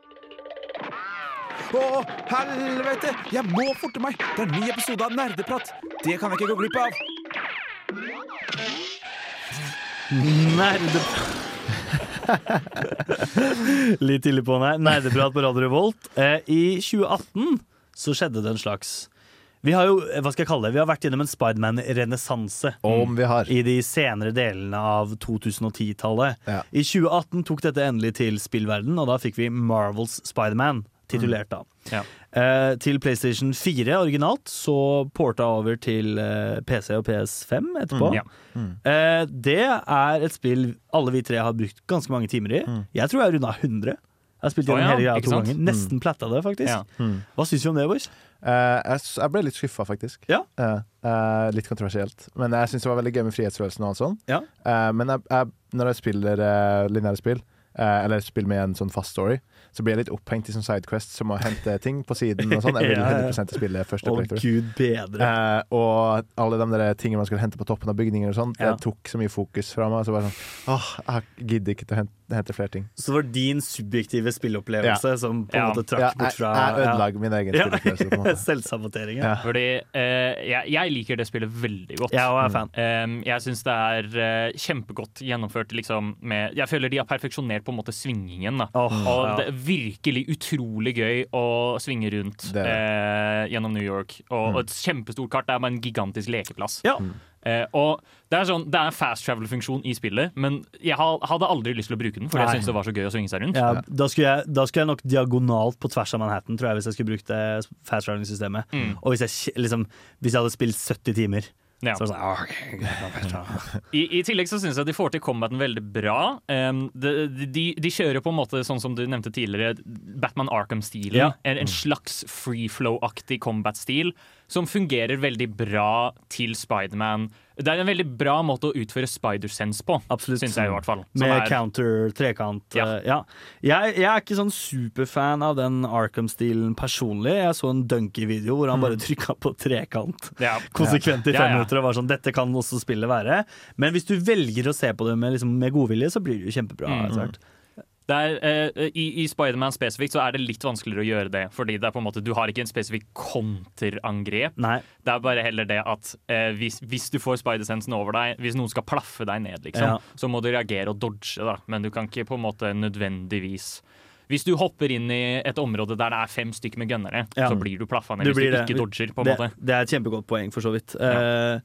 Å, helvete! Jeg må forte meg! Det er en ny episode av Nerdeprat. Det kan jeg ikke gå glipp av. Nerdeprat Litt tidlig på nei. Nerdeprat på Radio Revolt. Eh, I 2018 så skjedde det en slags Vi har jo, hva skal jeg kalle det, vi har vært gjennom en Spiderman-renessanse. Om vi har. I de senere delene av 2010-tallet. Ja. I 2018 tok dette endelig til spillverden, og da fikk vi Marvels Spiderman, titulert da. Ja. Eh, til PlayStation 4 originalt, så porta over til eh, PC og PS5 etterpå. Ja. Eh, det er et spill alle vi tre har brukt ganske mange timer i. Jeg tror jeg runda 100. Jeg har spilt gjennom ja, hele greia to ganger. Nesten platta det, faktisk. Ja. Hva syns vi om det, boys? Eh, jeg, ble litt skuffa, faktisk. Ja. Eh, eh, litt kontroversielt. Men jeg syns det var veldig gøy med frihetsfølelsen og alt sånt. Ja. Men jeg, jeg, når jeg spiller lineære spill, eller spiller med en sånn fast story, så blir jeg litt opphengt i sånn sidequests som å hente ting på siden og sånn. Jeg vil Ja, ja. 100% spille første oh, gud bedre. Eh, og alle de der tingene man skulle hente på toppen av bygninger og sånn, Ja. det tok så mye fokus fra meg. Så bare sånn Åh, jeg gidder ikke til å hente, hente flere ting. Så det var din subjektive spillopplevelse som på en Ja. måte trakk Ja, bort fra jeg ødela min egen spilleopplevelse. Selvsabotering. Ja. Ja. Fordi eh, jeg, jeg liker det spillet veldig godt. Jeg er fan. Um, jeg syns det er uh, kjempegodt gjennomført liksom, med Jeg føler de har perfeksjonert på en måte svingingen. Da. Oh, og ja. det virkelig utrolig gøy å svinge rundt Det eh, gjennom New York. Og, og et kjempestort kart. Det er bare en gigantisk lekeplass. Ja. Eh, og det er, sånn, det er en fast travel-funksjon i spillet, men jeg hadde aldri lyst til å bruke den, For Nei. jeg syntes det var så gøy å svinge seg rundt. Ja, da, skulle jeg, da skulle jeg nok diagonalt på tvers av Manhattan, tror jeg, hvis jeg skulle brukt det fast traveling-systemet. Mm. Og hvis jeg, liksom, hvis jeg hadde spilt 70 timer, Ja. så sånn ah, ok, greit, da, fast travel. I, I tillegg så syns jeg de får til combaten veldig bra. Um, de, de, de kjører på en måte sånn som du nevnte tidligere, Batman Arkham-stilen. Ja. En, en slags free flow-aktig combat-stil som fungerer veldig bra til Spiderman. Det er en veldig bra måte å utføre spider-sense på, Absolutt. Synes jeg i hvert fall. Som Med er- counter, trekant. Ja. Uh, ja. Jeg, jeg er ikke sånn superfan av den Arkham-stilen personlig. Jeg så en Dunky-video hvor han bare trykka på trekant ja. konsekvent i fem minutter og var sånn Dette kan også spillet være. Men hvis du velger å se på det med, liksom, med godvilje, så blir det jo kjempebra. Mm. Er, eh, I i Spiderman spesifikt så er det litt vanskeligere å gjøre det. Fordi det er på en måte, du har ikke en spesifikk konterangrep. Nei. Det er bare heller det at eh, hvis, hvis du får spider-sensen over deg, hvis noen skal plaffe deg ned, liksom, Ja. så må du reagere og dodge, da. Men du kan ikke på en måte nødvendigvis Hvis du hopper inn i et område der det er fem stykker med gønnere, Ja. så blir du plaffa ned Du hvis du du det. ikke dodger, på en det, måte. det er et kjempegodt poeng, for så vidt. Ja. eh,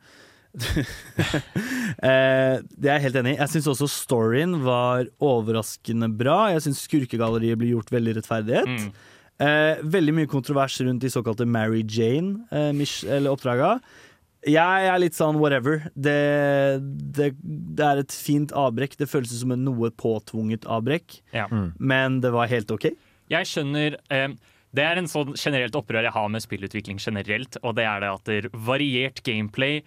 det er jeg helt enig i. Jeg syns også storyen var overraskende bra. Jeg syns skurkegalleriet blir gjort veldig rettferdighet. Mm. Eh, veldig mye kontrovers rundt de såkalte Mary Jane, eh. Jeg er litt sånn whatever. Det, det, det er et fint avbrekk. Det føles som en noe påtvunget avbrekk, Ja. men det var helt OK. Jeg skjønner eh, Det er en sånn generelt opprør jeg har med spillutvikling generelt, og det er det at det er variert gameplay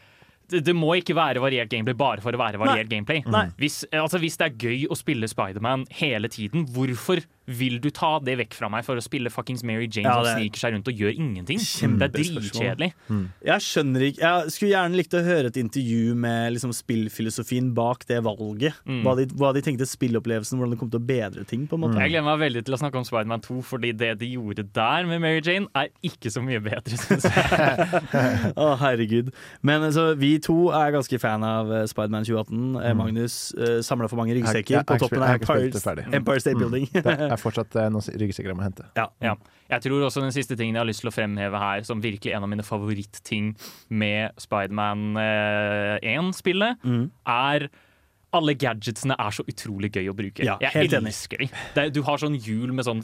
det, må ikke være variert gameplay bare for å være variert gameplay. Nei. Hvis, altså, hvis det er gøy å spille Spiderman hele tiden, hvorfor vil du ta det vekk fra meg for å spille fuckings Mary Jane Ja, som er- sniker seg rundt og gjør ingenting? Det er dritkjedelig. Mm. Jeg skjønner ikke Jeg skulle gjerne likt å høre et intervju med liksom, spillfilosofien bak det valget. Mm. Hva, de, hva de tenkte spillopplevelsen, hvordan det kom til å bedre ting. på en måte Jeg gleder meg veldig til å snakke om Spiderman 2, fordi det de gjorde der med Mary Jane, er ikke så mye bedre, syns jeg. Å, herregud. Men altså, vi to er ganske fan av uh, Spiderman 2018. Eh, Mm. Magnus uh, samla for mange ryggsekker på toppen av Empire. State Mm. Building. Er fortsatt eh, noe ryggsekker jeg må hente. Ja. Ja. Jeg tror også den siste tingen jeg har lyst til å fremheve her, som virkelig en av mine favorittting med Spiderman eh, 1-spillet, Mm. er alle gadgetsene er så utrolig gøy å bruke. Ja, jeg enig. elsker de. Du har sånn hjul med sånn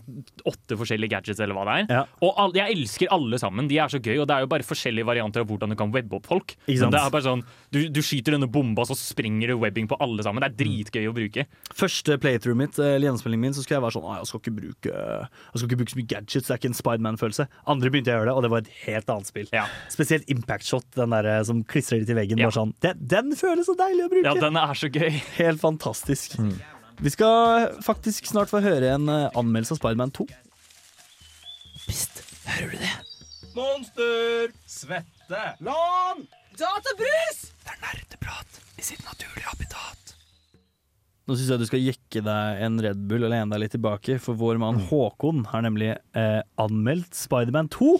åtte forskjellige gadgets, eller hva det er. Ja. Og all, jeg elsker alle sammen. De er så gøy, og det er jo bare forskjellige varianter av hvordan du kan webbe opp folk. Men det er bare sånn, du, du skyter denne bomba, så sprenger du webbing på alle sammen. Det er dritgøy å bruke. Første playthrough mitt, eller gjennomspillingen min, så skulle jeg være sånn «Å, jeg skal ikke bruke Jeg skal ikke bruke så mye gadgets, det er ikke en Spiderman-følelse. Andre begynte jeg å gjøre det, og det var et helt annet spill. Ja. Spesielt Impact Shot, den der eh, som klistrer litt i veggen. Sånn, den, den føles så deilig å bruke! Ja, den er så gøy. Helt fantastisk. Vi skal faktisk snart få høre en eh, anmeldelse av Spiderman 2. Pst, hører du det? Monster! Svette! Lan! Databrus! Det er nerdeprat i sitt naturlige habitat. Nå syns jeg du skal jekke deg en Red Bull og lene deg litt tilbake, for vår mann Håkon har nemlig eh, anmeldt Spiderman 2.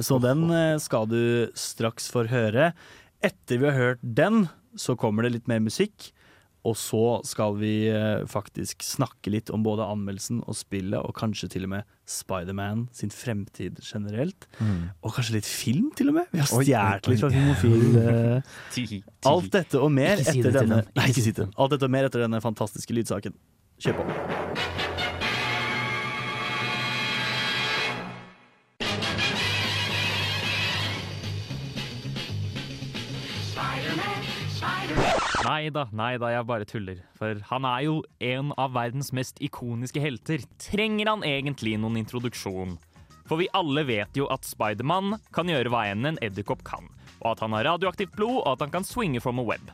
Så den eh, skal du straks få høre. Etter vi har hørt den, så kommer det litt mer musikk. Og så skal vi eh, faktisk snakke litt om både anmeldelsen og spillet, og kanskje til og med Spiderman sin fremtid generelt. Og kanskje litt film, til og med. Vi har stjålet litt fra. Filmofil. eh. Alt dette og mer etter denne. Nei, ikke si det. Alt dette og mer etter denne fantastiske lydsaken. Kjør på. Nei da, nei da, jeg bare tuller. For han er jo en av verdens mest ikoniske helter. Trenger han egentlig noen introduksjon? For vi alle vet jo at Spiderman kan gjøre hva enn en edderkopp kan. Og at han har radioaktivt blod, og at han kan swinge from a web.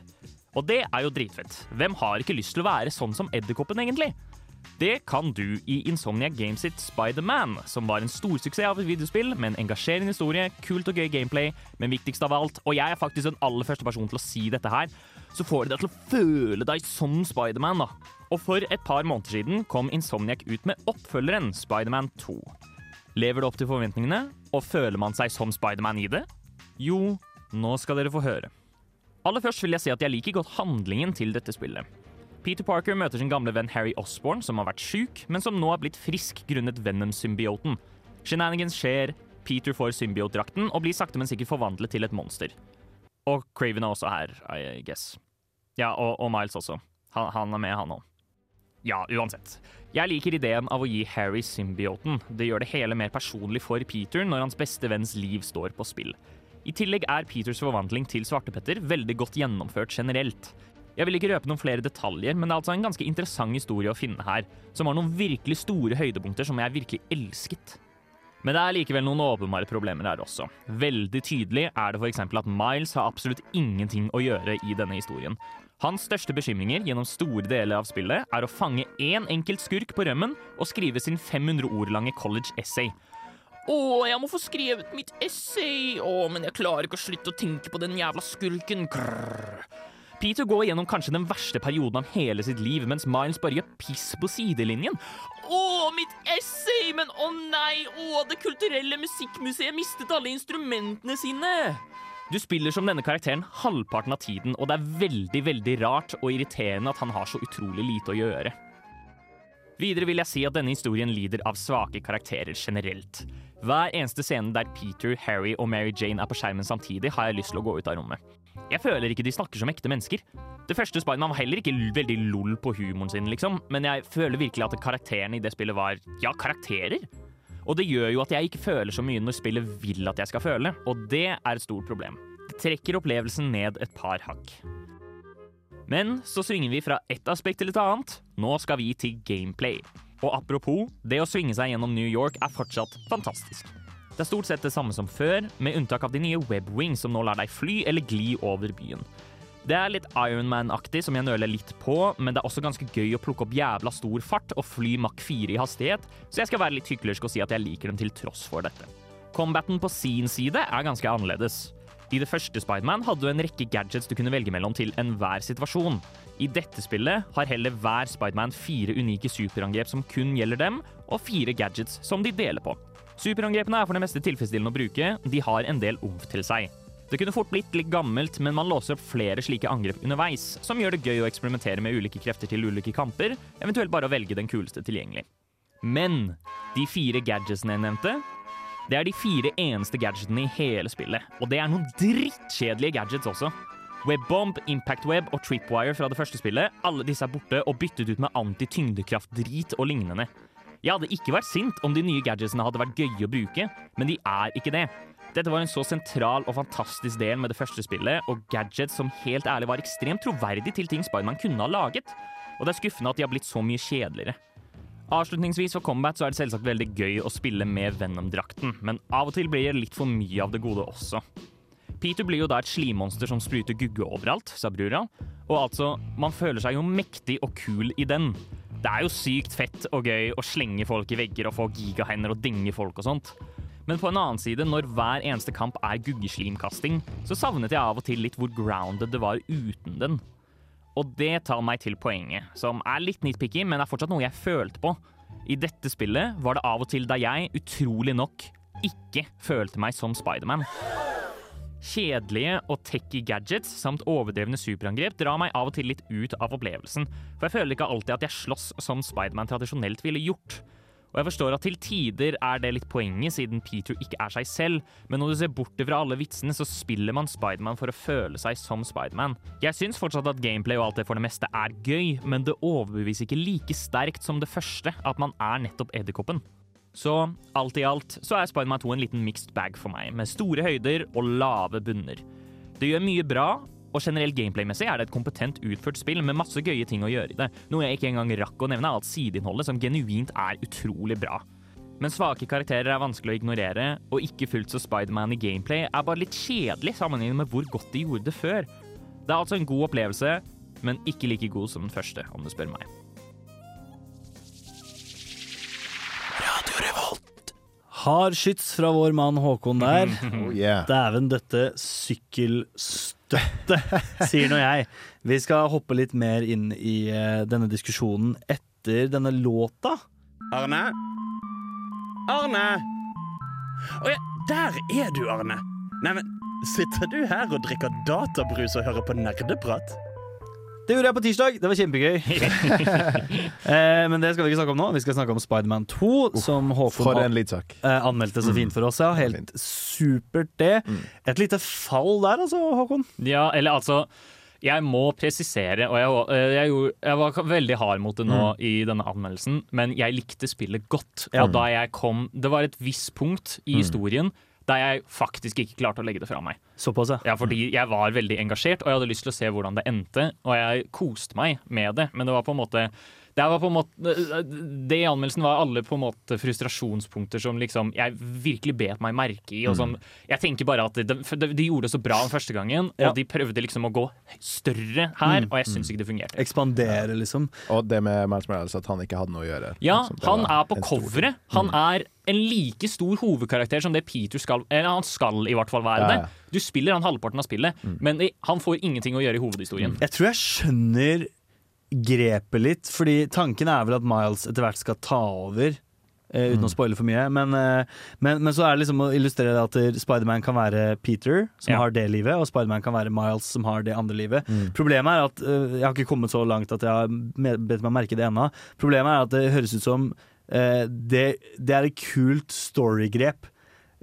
Og det er jo dritfett. Hvem har ikke lyst til å være sånn som edderkoppen, egentlig? Det kan du i Insomnia Games sitt Spider-Man, som var en storsuksess av et videospill med en engasjerende historie, kult og gøy gameplay, men viktigst av alt, og jeg er faktisk den aller første personen til å si dette her, så får det deg til å føle deg som Spider-Man, da. Og for et par måneder siden kom Insomniac ut med oppfølgeren Spider-Man 2. Lever det opp til forventningene, og føler man seg som Spider-Man i det? Jo, nå skal dere få høre. Aller først vil jeg si at jeg liker godt handlingen til dette spillet. Peter Parker møter sin gamle venn Harry Osborn, som har vært syk, men som nå er blitt frisk grunnet Venom-symbioten. Shenanigans skjer, Peter får symbiotdrakten og blir sakte, men sikkert forvandlet til et monster. Og Craven er også her, I guess. Ja, og, og Miles også. Han, han er med, han òg. Ja, uansett. Jeg liker ideen av å gi Harry symbioten. Det gjør det hele mer personlig for Peter når hans beste venns liv står på spill. I tillegg er Peters forvandling til Svartepetter veldig godt gjennomført generelt. Jeg vil ikke røpe noen flere detaljer, men det er altså en ganske interessant historie å finne her, som har noen virkelig store høydepunkter som jeg virkelig elsket. Men det er likevel noen åpenbare problemer her også. Veldig tydelig er det f.eks. at Miles har absolutt ingenting å gjøre i denne historien. Hans største bekymringer gjennom store deler av spillet er å fange én enkelt skurk på rømmen og skrive sin 500 ord lange college essay. Å, jeg må få skrevet mitt essay! Å, men jeg klarer ikke å slutte å tenke på den jævla skurken. Krrr. Peter går gjennom kanskje den verste perioden av hele sitt liv, mens Miles bare gjør piss på sidelinjen. Å, mitt essay! Men å nei! Å, Det kulturelle musikkmuseet mistet alle instrumentene sine! Du spiller som denne karakteren halvparten av tiden, og det er veldig, veldig rart og irriterende at han har så utrolig lite å gjøre. Videre vil jeg si at denne historien lider av svake karakterer generelt. Hver eneste scene der Peter, Harry og Mary Jane er på skjermen samtidig, har jeg lyst til å gå ut av rommet. Jeg føler ikke de snakker som ekte mennesker. Det første Spiderman var heller ikke veldig lol på humoren sin, liksom, men jeg føler virkelig at karakterene i det spillet var, ja, karakterer. Og det gjør jo at jeg ikke føler så mye når spillet vil at jeg skal føle, og det er et stort problem. Det trekker opplevelsen ned et par hakk. Men så svinger vi fra ett aspekt til et annet. Nå skal vi til gameplay. Og apropos, det å svinge seg gjennom New York er fortsatt fantastisk. Det er stort sett det samme som før, med unntak av de nye webwings som nå lar deg fly eller gli over byen. Det er litt Ironman-aktig, som jeg nøler litt på, men det er også ganske gøy å plukke opp jævla stor fart og fly Mach 4 i hastighet, så jeg skal være litt hyklersk og si at jeg liker dem til tross for dette. Combaten på sin side er ganske annerledes. I det første Spiderman hadde du en rekke gadgets du kunne velge mellom til enhver situasjon. I dette spillet har heller hver Spiderman fire unike superangrep som kun gjelder dem, og fire gadgets som de deler på. Superangrepene er for det meste tilfredsstillende å bruke, de har en del omf til seg. Det kunne fort blitt litt gammelt, men man låser opp flere slike angrep underveis, som gjør det gøy å eksperimentere med ulike krefter til ulike kamper, eventuelt bare å velge den kuleste tilgjengelig. Men de fire gadgetsene jeg nevnte, det er de fire eneste gadgetene i hele spillet. Og det er noen drittkjedelige gadgets også. Webbomb, Impact Web og Tripwire fra det første spillet, alle disse er borte og byttet ut med anti-tyngdekraft-drit og lignende. Jeg hadde ikke vært sint om de nye gadgetsene hadde vært gøye å bruke, men de er ikke det. Dette var en så sentral og fantastisk del med det første spillet, og gadgets som helt ærlig var ekstremt troverdig til ting Spiderman kunne ha laget. Og det er skuffende at de har blitt så mye kjedeligere. Avslutningsvis for Combat så er det selvsagt veldig gøy å spille med Venom-drakten, men av og til blir det litt for mye av det gode også. Peter blir jo da et slimmonster som spruter gugge overalt, sa brura. Og altså, man føler seg jo mektig og kul i den. Det er jo sykt fett og gøy å slenge folk i vegger og få gigahender og denge folk og sånt. Men på en annen side, når hver eneste kamp er guggeslimkasting, så savnet jeg av og til litt hvor grounded det var uten den. Og det tar meg til poenget, som er litt nitpicky, men er fortsatt noe jeg følte på. I dette spillet var det av og til da jeg, utrolig nok, ikke følte meg som Spiderman. Kjedelige og techy gadgets samt overdrevne superangrep drar meg av og til litt ut av opplevelsen, for jeg føler ikke alltid at jeg slåss som Spiderman tradisjonelt ville gjort. Og jeg forstår at til tider er det litt poenget, siden Peter ikke er seg selv, men når du ser bort fra alle vitsene, så spiller man Spiderman for å føle seg som Spiderman. Jeg syns fortsatt at gameplay og alt det for det meste er gøy, men det overbeviser ikke like sterkt som det første at man er nettopp edderkoppen. Så alt i alt så er Spiderman 2 en liten mixed bag for meg, med store høyder og lave bunner. Det gjør mye bra, og generelt gameplay-messig er det et kompetent utført spill med masse gøye ting å gjøre i det, noe jeg ikke engang rakk å nevne alt sideinnholdet, som genuint er utrolig bra. Men svake karakterer er vanskelig å ignorere, og ikke fullt så Spiderman i gameplay er bare litt kjedelig sammenlignet med hvor godt de gjorde det før. Det er altså en god opplevelse, men ikke like god som den første, om du spør meg. Hard skyts fra vår mann Håkon der. Oh, yeah. Dæven døtte sykkelstøtte, sier nå jeg. Vi skal hoppe litt mer inn i eh, denne diskusjonen etter denne låta. Arne? Arne! Å ja, der er du, Arne. Neimen, sitter du her og drikker databrus og hører på nerdeprat? Det gjorde jeg på tirsdag. Det var kjempegøy. eh, men det skal vi ikke snakke om nå. Vi skal snakke om Spiderman 2, som Håkon an- eh, anmeldte så fint for oss. Ja. Helt supert, det. Et lite fall der, altså, Håkon. Ja, eller altså jeg må presisere, og jeg, eh, jeg, gjorde, jeg var veldig hard mot det nå i denne anmeldelsen, men jeg likte spillet godt. Ja. Og da jeg kom Det var et visst punkt i historien der jeg faktisk ikke klarte å legge det fra meg. Såpass. Ja, fordi jeg var veldig engasjert, og jeg hadde lyst til å se hvordan det endte. Og jeg koste meg med det, men det var på en måte det, var på en måte, det i anmeldelsen var alle på en måte frustrasjonspunkter som liksom jeg virkelig bet meg merke i. Og som, jeg tenker bare at de, de, de gjorde det så bra den første gangen, og Ja. de prøvde liksom å gå større her, og jeg syns ikke det fungerte. Ekspandere, liksom. Og det med Miles Morales, at han ikke hadde noe å gjøre. Ja, Liksom, han er på coveret. Han er en like stor hovedkarakter som det Peter skal Eller han skal i hvert fall være Ja, det. Du spiller han halvparten av spillet, men han får ingenting å gjøre i hovedhistorien. Jeg tror jeg skjønner grepet litt, fordi tanken er vel at Miles etter hvert skal ta over. Uh, uten å spoile for mye. Men, uh, men, men så er det liksom å illustrere at Spiderman kan være Peter, som Ja. har det livet, og Spiderman kan være Miles, som har det andre livet. Problemet er at uh, Jeg har ikke kommet så langt at jeg har bedt meg merke det ennå. Problemet er at det høres ut som det, det er et kult storygrep.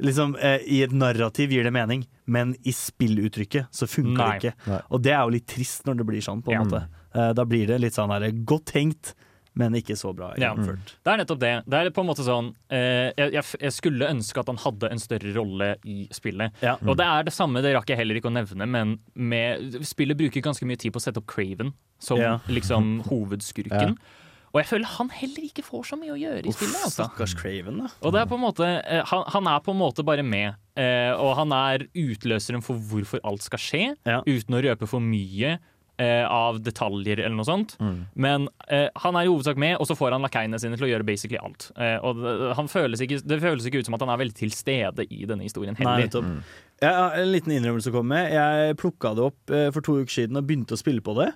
Liksom, I et narrativ gir det mening, men i spilluttrykket så funker Nei. det ikke. Nei. Og det er jo litt trist når det blir sånn, på en Ja. måte. Eh, Da blir det litt sånn her, godt tenkt, men ikke så bra Ja. Det er nettopp det. Det er på en måte sånn eh, jeg, jeg, skulle ønske at han hadde en større rolle i spillet. Ja. Og det er det samme, det rakk jeg heller ikke å nevne, men med, spillet bruker ganske mye tid på å sette opp Craven som Ja. liksom hovedskurken. Og jeg føler han heller ikke får så mye å gjøre i spillet. altså. Stakkars Craven, da. Og det er på en måte, eh, han, han er på en måte bare med, eh, og han er utløseren for hvorfor alt skal skje, Ja. uten å røpe for mye eh, av detaljer eller noe sånt. Mm. Men eh, han er i hovedsak med, og så får han lakeiene sine til å gjøre basically alt. Eh, og det, han føles ikke, det føles ikke ut som at han er veldig til stede i denne historien Nei, heller. nettopp. Jeg har en liten innrømmelse å komme med. Jeg plukka det opp eh, for to uker siden og begynte å spille på det.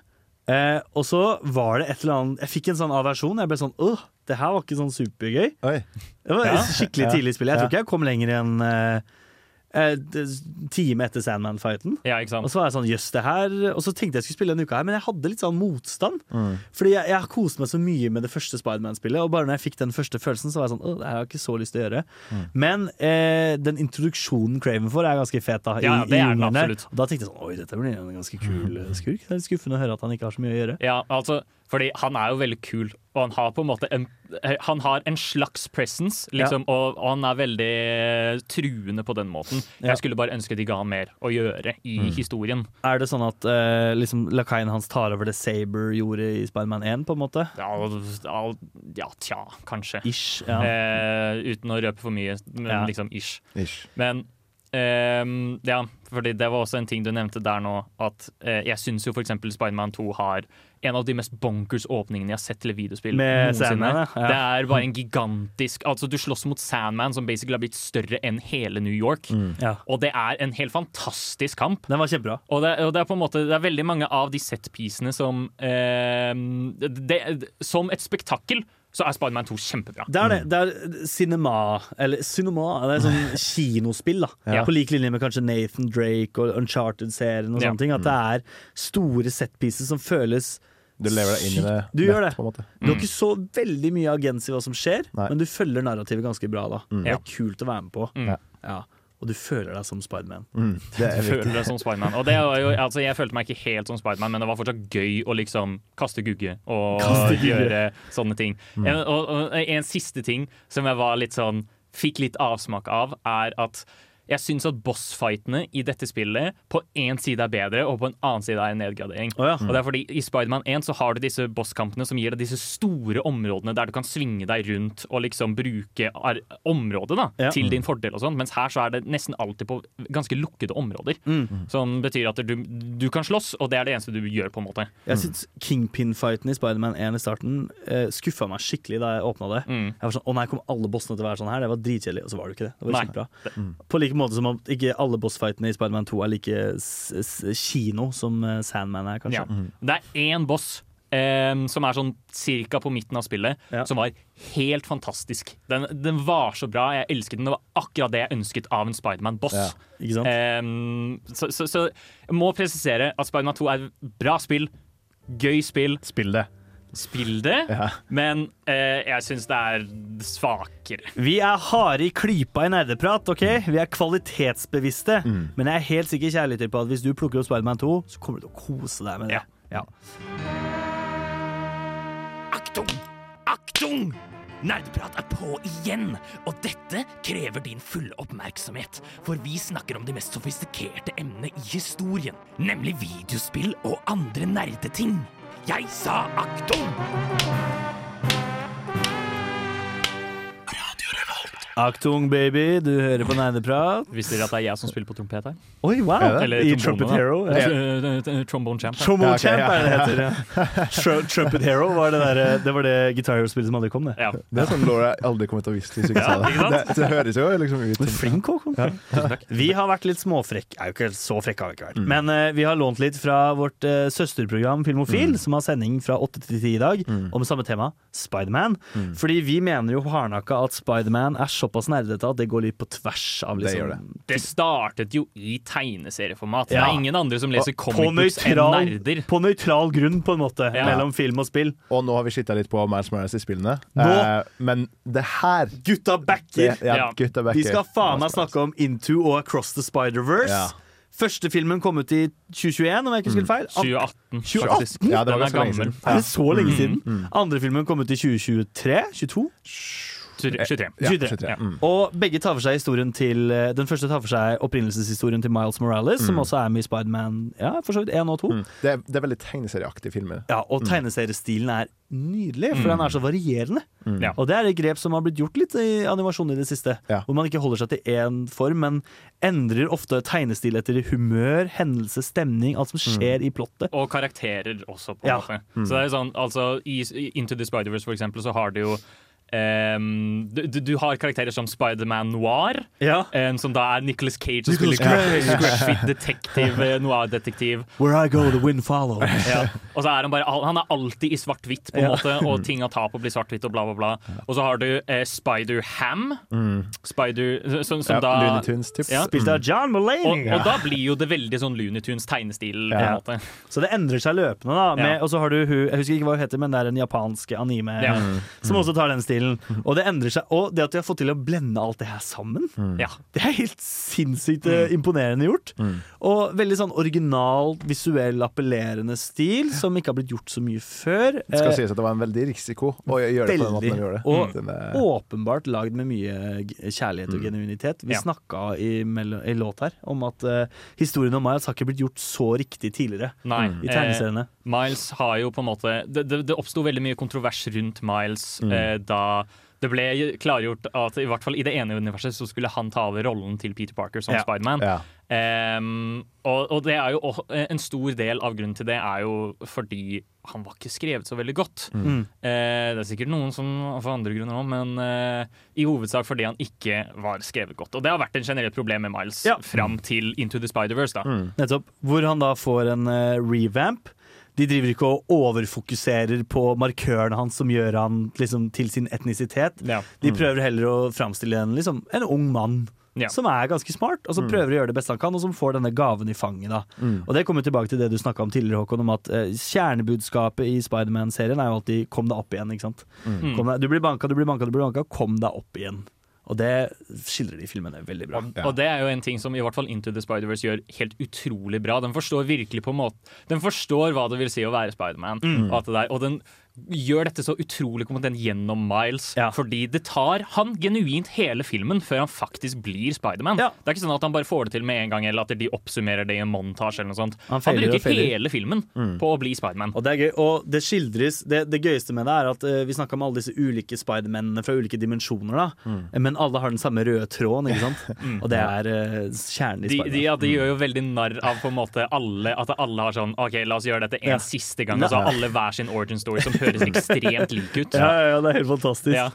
Eh, og så var det et eller annet Jeg fikk en sånn aversjon. Jeg ble sånn Åh, det her var ikke sånn supergøy. Oi. Det var Ja. skikkelig Ja. tidlig spill. Jeg Jeg tror ikke jeg kom lenger enn eh, time etter Sandman-fighten. Ja, ikke sant? Og så var jeg sånn, jøss, det her Og så tenkte jeg skulle spille denne uka her, men jeg hadde litt sånn motstand. Fordi jeg, jeg har kost meg så mye med det første Spiderman-spillet, og bare når jeg fikk den første følelsen, så var jeg sånn Åh, det her har jeg ikke så lyst til å gjøre. Men eh, den introduksjonen Craven får, er ganske fet, da. I, Ja, det er den absolutt. Og da tenkte jeg sånn Oi, dette blir en ganske kul eh, skurk. Det er litt skuffende å høre at han ikke har så mye å gjøre. Ja, altså, fordi han er jo veldig kul, og han har på en måte en, eh, han har en slags presence, liksom, og, og han er veldig eh, truende på den måten. Ja. Jeg skulle bare ønske de ga han mer å gjøre i historien. Er det sånn at uh, liksom, lakaien hans tar over det Saber gjorde i Spiderman 1, på en måte? Ja, ja, ja tja, kanskje. Ish. Ja. Uh, uten å røpe for mye, men Ja. liksom ish. Ish. Men ehm, ja, fordi det var også en ting du nevnte der nå, at uh, jeg syns jo for eksempel Spiderman 2 har en av de mest bonkers åpningene jeg har sett til et videospill Med. Sandman, ja. Ja. Det er bare en gigantisk Altså, du slåss mot Sandman, som basically har blitt større enn hele New York. Ja. Og det er en helt fantastisk kamp. Den var kjempebra. Og det, og det er på en måte Det er veldig mange av de setpisene som eh, det, Som et spektakkel så er Spiderman 2 kjempebra. Det er det. Det er cinema, eller cinema, det er sånn kinospill, da. Ja. På lik linje med kanskje Nathan Drake og Uncharted-serien og Ja. sånne ting. At det er store setpieces som føles Du lever deg inn i det Du gjør det. på en måte. Du har ikke så veldig mye agens i hva som skjer, Nei. men du følger narrativet ganske bra. da Det er kult å være med på. Mm. Ja. Ja. Og du føler deg som Spiderman. Mm, det er Du føler deg som Spiderman. Og det var jo, altså, jeg følte meg ikke helt som Spiderman, men det var fortsatt gøy å liksom kaste gugge og Kaste gugge. gjøre sånne ting. En, og, og en siste ting som jeg var litt sånn fikk litt avsmak av, er at jeg syns at bossfightene i dette spillet på én side er bedre, og på en annen side er en nedgradering. Oh, ja. Og det er fordi I Spiderman 1 så har du disse bosskampene som gir deg disse store områdene der du kan svinge deg rundt og liksom bruke ar området da, Ja. til din fordel. og sånn Mens her så er det nesten alltid på ganske lukkede områder. Mm. Som betyr at du, du kan slåss, og det er det eneste du gjør. på en måte Jeg syns Kingpin-fighten i Spiderman 1 i starten eh, skuffa meg skikkelig da jeg åpna det. Mm. Jeg var sånn, Å nei, kom alle bossene til å være sånn her? Det var dritkjedelig. Og så var det ikke det. Det var Nei. På like måte som at ikke alle bossfightene i Spiderman 2 er like s s kino som eh, Sandman er, kanskje. Ja. Det er én boss Um, som er sånn cirka på midten av spillet, Ja. som var helt fantastisk. Den, den var så bra. Jeg elsket den. Det var akkurat det jeg ønsket av en Spiderman-boss. Ja. Ikke sant? Eh, så, så, så jeg må presisere at Spiderman 2 er et bra spill. Gøy spill. Spill det. Spill det, Ja. men eh, jeg syns det er svakere. Vi er harde i klypa i nerdeprat, ok? Vi er kvalitetsbevisste. Men jeg er helt sikker kjærligheter på at hvis du plukker opp Spiderman 2, så kommer du til å kose deg med det. Ja. Aktung! Aktung! Nerdeprat er på igjen, og dette krever din fulle oppmerksomhet. For vi snakker om de mest sofistikerte emnene i historien, nemlig videospill og andre nerdeting. Jeg sa aktung! Aktung, baby, du hører på nerdeprat. Visste dere at det er jeg som spiller på trompet her? Oi, wow! Er? Eller I Trumpet. Hero. Ja. Eh, eh, Trombone champ. ja. Trombone Champ er det det heter. Ja. Trumpet Hero var det, der, det var det Guitar Hero-spillet som aldri kom, det. Ja. Det er sånn Laura aldri kommer til å visste hvis hun ikke sa det. det. Høres jo liksom ut som flink, Håkon. Vi har vært litt småfrekke. Er jo ikke så frekke har vi ikke vært. Men eh, vi har lånt litt fra vårt eh, søsterprogram Filmofil, som har sending fra 8 til 10 i dag, om samme tema, Spiderman. Fordi vi mener jo hardnakka at Spiderman er såpass nerdete at det går litt på tvers av Det liksom gjør det. Det startet jo i tegneserieformat. Det er ingen andre som leser på comic books enn nerder. på nøytral grunn, på en måte, Ja. mellom film og spill. Og nå har vi skitta litt på Miles Morales i spillene. Nå- Eh, men det her Gutta backer! det, ja, Ja. gutta backer. Vi skal faen meg snakke om Into og Across the Spider-Verse. Ja. Første filmen kom ut i 2021, om jeg ikke husker feil. 2018, 2018? Ja, det Den er gammel. Er det så lenge siden? Andre filmen kom ut i 2023? 22? 23. Ja, 23. 23. Mm. Og begge tar for seg historien til eh, Den første tar for seg opprinnelseshistorien til Miles Morales, som også er med i Spiderman ja, for så vidt 1 og 2. Mm. Det, er, det er veldig tegneserieaktige filmer. Ja, og tegneseriestilen er nydelig, for den er så varierende. Ja. Og det er et grep som har blitt gjort litt i animasjon i det siste. Ja. Hvor man ikke holder seg til én form, men endrer ofte tegnestil etter humør, hendelse, stemning, alt som skjer i plottet. Og karakterer også, på en Ja. måte. Så det er sånn, altså i Into the Spider-Verse for eksempel, så har det jo ehm, du, du- har karakterer som Spiderman Noir, Ja. um, som da er Nicholas Cage, som Nicolas spiller Cage. scruffy detektiv, eh, noir-detektiv. Where I go, the wind follows. Ja. Og så er han bare Han er alltid i svart-hvitt, på en Ja. måte, og ting han tar på, blir svart-hvitt, og bla, bla, bla. Og så har du eh, Spider-Ham, Spider, som, som Ja, da Looney Tunes, typ. Ja. Spilt av John Mulaney. Og, og da blir jo det veldig sånn Looney Tunes-tegnestil. på en måte Så det endrer seg løpende. da med, Ja. Og så har du hun Jeg husker ikke hva hun heter, men det er en japansk anime Ja. Mm. som også tar den stilen. Og det endrer seg Og det at de har fått til å blende alt det her sammen, Ja. det er helt sinnssykt mm. imponerende gjort. Og veldig sånn original, visuell, appellerende stil, som ikke har blitt gjort så mye før. Det skal Eh, sies at det var en veldig risiko å gjøre det på den måten de gjorde det. Og Den er- åpenbart lagd med mye kjærlighet og genuinitet. Vi Ja. snakka i, i låt her om at eh, historien om Miles har ikke blitt gjort så riktig tidligere Nei. i tegneseriene. Eh, Miles har jo på en måte Det, det, det oppsto veldig mye kontrovers rundt Miles eh, da det ble klargjort at i hvert fall i det ene universet så skulle han ta over rollen til Peter Parker som Ja. Spiderman. Ja. Um, og, og det er jo også, en stor del av grunnen til det er jo fordi han var ikke skrevet så veldig godt. Mm. Uh, det er sikkert noen som for andre grunner òg, men uh, i hovedsak fordi han ikke var skrevet godt. Og det har vært en generelt problem med Miles Ja. fram til Into the Spider-Verse. Mm. Nettopp. Hvor han da får en uh, revamp. De driver ikke og overfokuserer på markørene hans som gjør han liksom, til sin etnisitet. Ja. De prøver heller å framstille en, liksom, en ung mann. Ja. Som er ganske smart, og som prøver å gjøre det beste han kan, og som får denne gaven i fanget. da Og Det kommer tilbake til det du snakka om tidligere, Håkon, om at eh, kjernebudskapet i Spiderman-serien er jo alltid 'kom deg opp igjen'. ikke sant? Mm. Kom deg, du blir banka, du blir banka, du blir banka, kom deg opp igjen. Og det skildrer de filmene veldig bra. Og det er jo en ting som i hvert fall Into the Spider-Verse gjør helt utrolig bra. Den forstår virkelig på en måte Den forstår hva det vil si å være Spiderman. Mm. Og, og den gjør dette så utrolig kompetent gjennom Miles. Ja. Fordi det tar han genuint hele filmen før han faktisk blir Spiderman. Ja. Det er ikke sånn at han bare får det til med en gang, eller at de oppsummerer det i en montasje. eller noe sånt Han Han, bruker hele filmen på å bli Spiderman. Og det er gøy, og det skildres Det, det gøyeste med det er at uh, vi snakka om alle disse ulike Spidermennene fra ulike dimensjoner, da. Mm. Men alle har den samme røde tråden, ikke sant? Og det er uh, kjernen i De, de, ja, de gjør jo veldig narr av på en måte alle At alle har sånn OK, la oss gjøre dette en Ja. siste gang. Og så har alle hver sin origin story som høres ekstremt lik ut. Ja, ja, ja, det er helt fantastisk. Ja.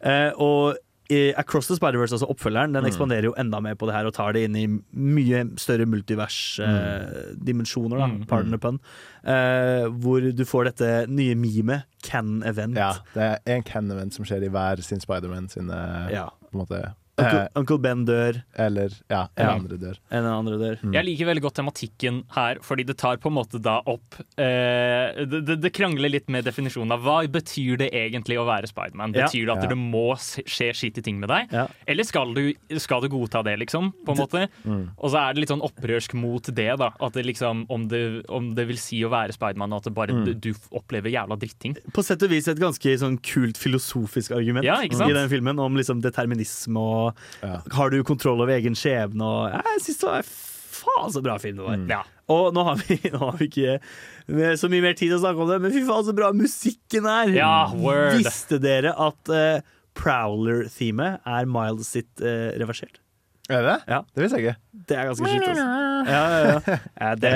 Eh, og i Across the Spider-Verse, altså oppfølgeren, den ekspanderer jo enda mer på det her og tar det inn i mye større multivers-dimensjoner, da, Mm. pardon the pun. Eh, hvor du får dette nye memet, Can Event. Ja, det er en Can Event som skjer i hver sin Spider-Man sine Ja. på en måte Uncle, eh, Uncle Ben dør, Eller ja, en Ja. andre dør. en andre dør. Jeg liker veldig godt tematikken her, fordi det tar på en måte da opp eh, det, det, krangler litt med definisjonen av hva betyr det egentlig å være Spiderman. Ja. Betyr det at Ja. det må skje skittige ting med deg? Ja. Eller skal du, skal du godta det, liksom? På en måte? Og så er det litt sånn opprørsk mot det, da. At det liksom, om det, om det vil si å være Spiderman, og at det bare mm. du opplever jævla dritting. På sett og vis et ganske sånn kult filosofisk argument Ja, ikke sant? i den filmen om liksom determinisme og Ja. har du kontroll over egen skjebne og Jeg syns det var faen så bra film det var. Ja. Og nå har vi, nå har vi ikke så mye mer tid til å snakke om det, men fy faen så bra musikken er! Ja, word. Visste dere at uh, Prowler-themet er Miles sitt uh, reversert? Er det? Ja. Det visste jeg ikke. Det er ganske sjukt, altså. Ja, ja, ja. ja det,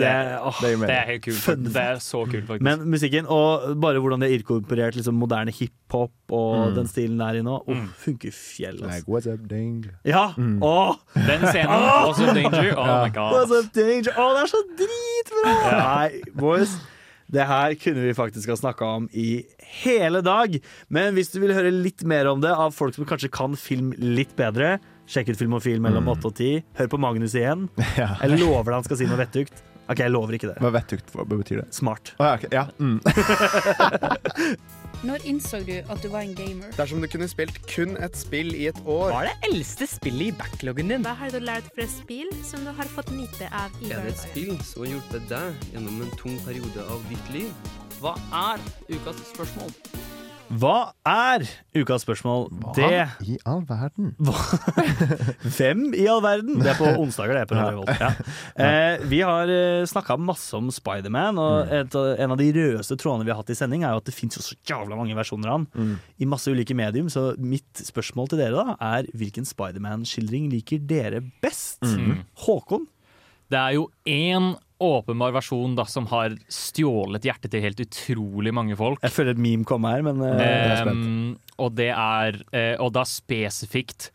det, åh. Det Det er helt kult. Fun Det er så kult, faktisk. Men musikken, og bare hvordan det er inkorporert liksom, moderne hiphop og Mm. den stilen der i nå, oh, Mm. funker fjell, Like, altså. what's up, ding? Ja! Mm. Åh, Den scenen, også Danger. Oh Ja. my god. what's up, danger? Åh, det er så dritbra! Nei, boys. Det her kunne vi faktisk ha snakka om i hele dag. Men hvis du vil høre litt mer om det av folk som kanskje kan film litt bedre, sjekk ut Filmofil mellom 8 og 10. Hør på Magnus igjen. Ja. Jeg lover deg han skal si noe vettugt. OK, jeg lover ikke det. Hva vettugt, hva betyr det? Smart. Å ja, ok. ja. Mm. Når innså du at du var en gamer? Dersom du kunne spilt kun et spill i et år Hva er det eldste spillet i backloggen din? Hva har du lært fra spill som du har fått nyte av i Er det et spill som har hjulpet deg gjennom en tung periode av ditt liv? Hva er ukas spørsmål? Hva er ukas spørsmål? Hva Det i all verden? Hvem i all verden? Det er på onsdager, det. er på Ja. Ja. Eh, vi har eh, snakka masse om Spiderman, og Mm. et, en av de rødeste trådene vi har hatt i sending, er jo at det fins så jævla mange versjoner av han Mm. i masse ulike medium. Så mitt spørsmål til dere da er hvilken Spiderman-skildring liker dere best? Mm. Håkon? Det er jo én åpenbar versjon da, som har stjålet hjertet til helt utrolig mange folk. Jeg føler et meme kommer her, men eh, jeg er spent. Um, og det er uh, Og da spesifikt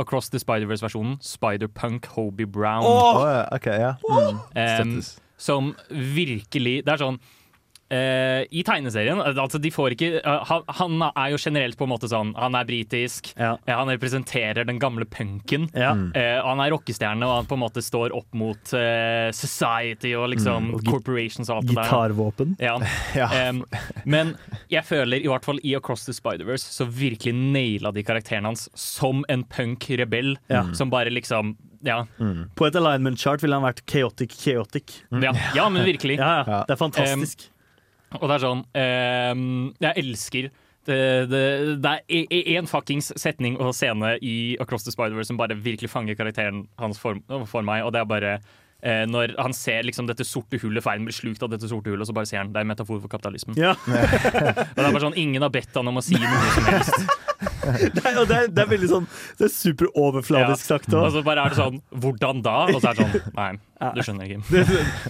Across the Spider-Verse-versjonen Spider-Punk Hobie Brown. Oh! ja, ok, ja. Mm. Um, som virkelig Det er sånn eh, I tegneserien altså de får ikke, uh, han, han er jo generelt på en måte sånn Han er britisk, eh, han representerer den gamle punken. Ja. Mm. Eh, han er rockestjerne, og han på en måte står opp mot eh, society og liksom Mm, og corporations og alt det der. Gitarvåpen. Ja. Um, men jeg føler i hvert fall i Across the Spider-Verse så virkelig naila de karakterene hans som en punk-rebell Ja. som bare liksom Ja. På et alignment chart ville han vært chaotic chaotic. Ja, ja men virkelig. Ja, ja. Det er fantastisk. Um, og det er sånn eh, Jeg elsker det, det, det er én fuckings setning og scene i Across the Spider-Verse som bare virkelig fanger karakteren hans for, for meg, og det er bare eh, når han ser liksom dette sorte hullet, ferden blir slukt av dette sorte hullet, og så bare ser han det er en metafor for kapitalismen. Ja. og det er bare sånn, Ingen har bedt han om å si noe som helst. det, er, og det, er, det er veldig sånn Det er superoverfladisk sagt Og òg. så bare er det sånn Hvordan da? Og så er det sånn Nei, du skjønner ikke.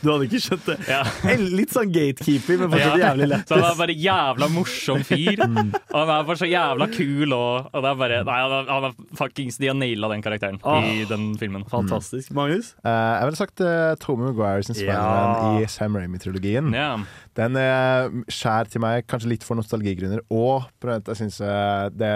Du hadde ikke skjønt det. Ja. En- Litt sånn gatekeeper, men fortsatt Ja. jævlig lett. Så han er bare jævla morsom fyr. Mm. Og han er bare så jævla kul og, og det er bare Nei, han er, han er fuckings De har naila den karakteren Åh. i den filmen. Fantastisk. Magnus? Uh, jeg ville sagt uh, Tommy Maguire sin Spiderman Ja. i Sam Raimi-trilogien. Ja. Den er skjær til meg, kanskje litt for nostalgigrunner, og jeg syns det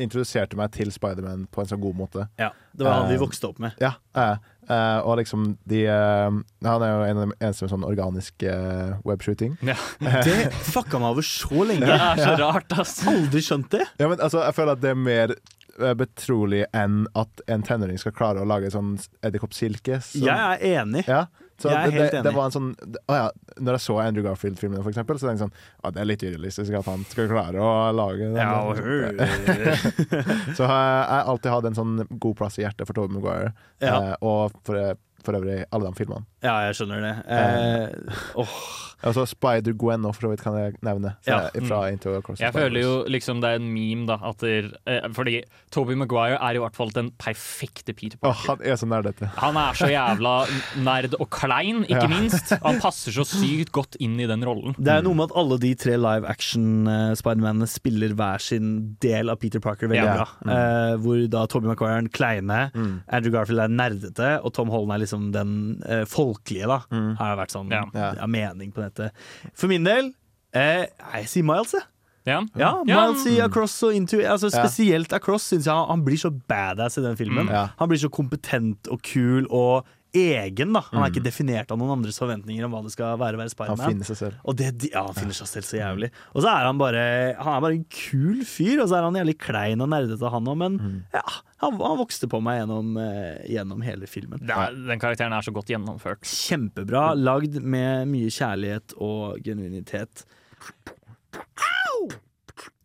introduserte meg til Spiderman på en sånn god måte. Ja, Det var han vi Eh, vokste opp med. Ja. Uh, eh, og liksom de uh, Han er jo en av de eneste med sånn organisk uh, webshooting. Ja. Det fucka meg over så lenge. Det er så Ja. rart, ass. Aldri skjønt det. Ja, men altså, jeg føler at det er mer eh, betrolig enn at en tenåring skal klare å lage sånn edderkoppsilke. Så. Jeg er enig. Ja, så Jeg er helt det, enig. det var en sånn Å ja, når jeg så Andrew Garfield-filmene, for eksempel, så tenkte jeg sånn Å, det er litt urealistisk at han skal klare å lage den. Ja, og så jeg, alltid hatt en sånn god plass i hjertet for Tobey Maguire, Ja. eh, og for, for øvrig alle de filmene. Ja, jeg skjønner det. Eh, oh. Altså Spider-Gwen òg, for så vidt, kan jeg nevne. Ja. Fra Into the Jeg føler jo liksom det er en meme, da. At der, eh, fordi Toby Maguire er i hvert fall den perfekte Peter Parker. Parker. han er så nerdete. Han er så jævla nerd og klein, ikke Ja. minst. Han passer så sykt godt inn i den rollen. Det er noe med at alle de tre live action uh, Spidermanene spiller hver sin del av Peter Parker veldig Ja. bra. Eh, hvor da Tobey Maguire er den kleine, Mm. Andrew Garfield er nerdete, og Tom Holland er liksom den eh, folkelige, da. Har vært sånn Ja. ja. mening på dette. For min del, eh, jeg sier Miles, jeg. Ja, Ja, Ja. Miles i Across og Into altså. Spesielt Across syns jeg han, han blir så badass i den filmen. Mm. Ja. Han blir så kompetent og kul og egen. da Han er Mm. ikke definert av noen andres forventninger om hva det skal være å være Han finner seg selv. Og det, ja, han finner seg selv så jævlig. Og så er han bare Han er bare en kul fyr, og så er han jævlig klein og nerdete, han òg, men Mm. ja, han, han vokste på meg gjennom, eh, gjennom hele filmen. Ja, er, den karakteren er så godt gjennomført. Kjempebra. Lagd med mye kjærlighet og genuinitet.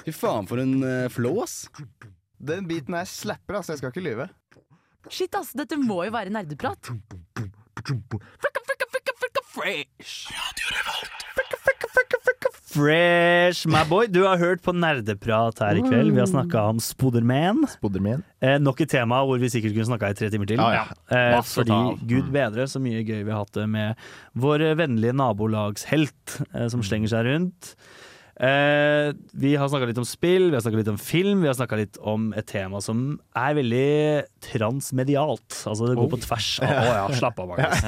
Fy faen, for en flås flow, ass. Den biten her slapper, altså. Jeg skal ikke lyve. Shit, ass, dette må jo være nerdeprat. Fresh, my boy. Du har hørt på Nerdeprat her i kveld. Vi har snakka om Spoderman. Spoderman. Eh, nok et tema hvor vi sikkert kunne snakka i tre timer til. Ah, ja. Eh, fordi gud bedre så mye gøy vi har hatt det med vår vennlige nabolagshelt eh, som slenger seg rundt. Eh, vi har snakka litt om spill, vi har snakka litt om film, vi har snakka litt om et tema som er veldig transmedialt. Altså det går Oh. på tvers av Å ja, slapp av, Magnus.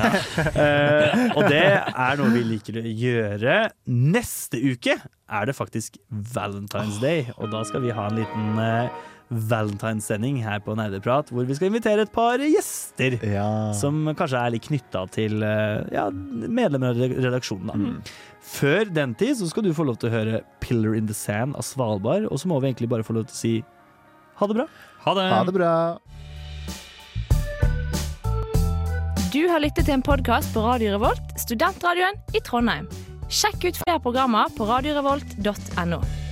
Eh, og det er noe vi liker å gjøre. Neste uke er det faktisk Valentine's Day, og da skal vi ha en liten eh, Valentine's-sending her på Nerdeprat, hvor vi skal invitere et par gjester. Ja. Som kanskje er litt knytta til eh, ja, medlemmer av redaksjonen. Da. Før den tid så skal du få lov til å høre 'Pillar in the Sand' av Svalbard, og så må vi egentlig bare få lov til å si ha det bra. Ha det! Ha det bra. Du har lyttet til en podkast på Radio Revolt, studentradioen i Trondheim. Sjekk ut flere programmer på radiorevolt.no.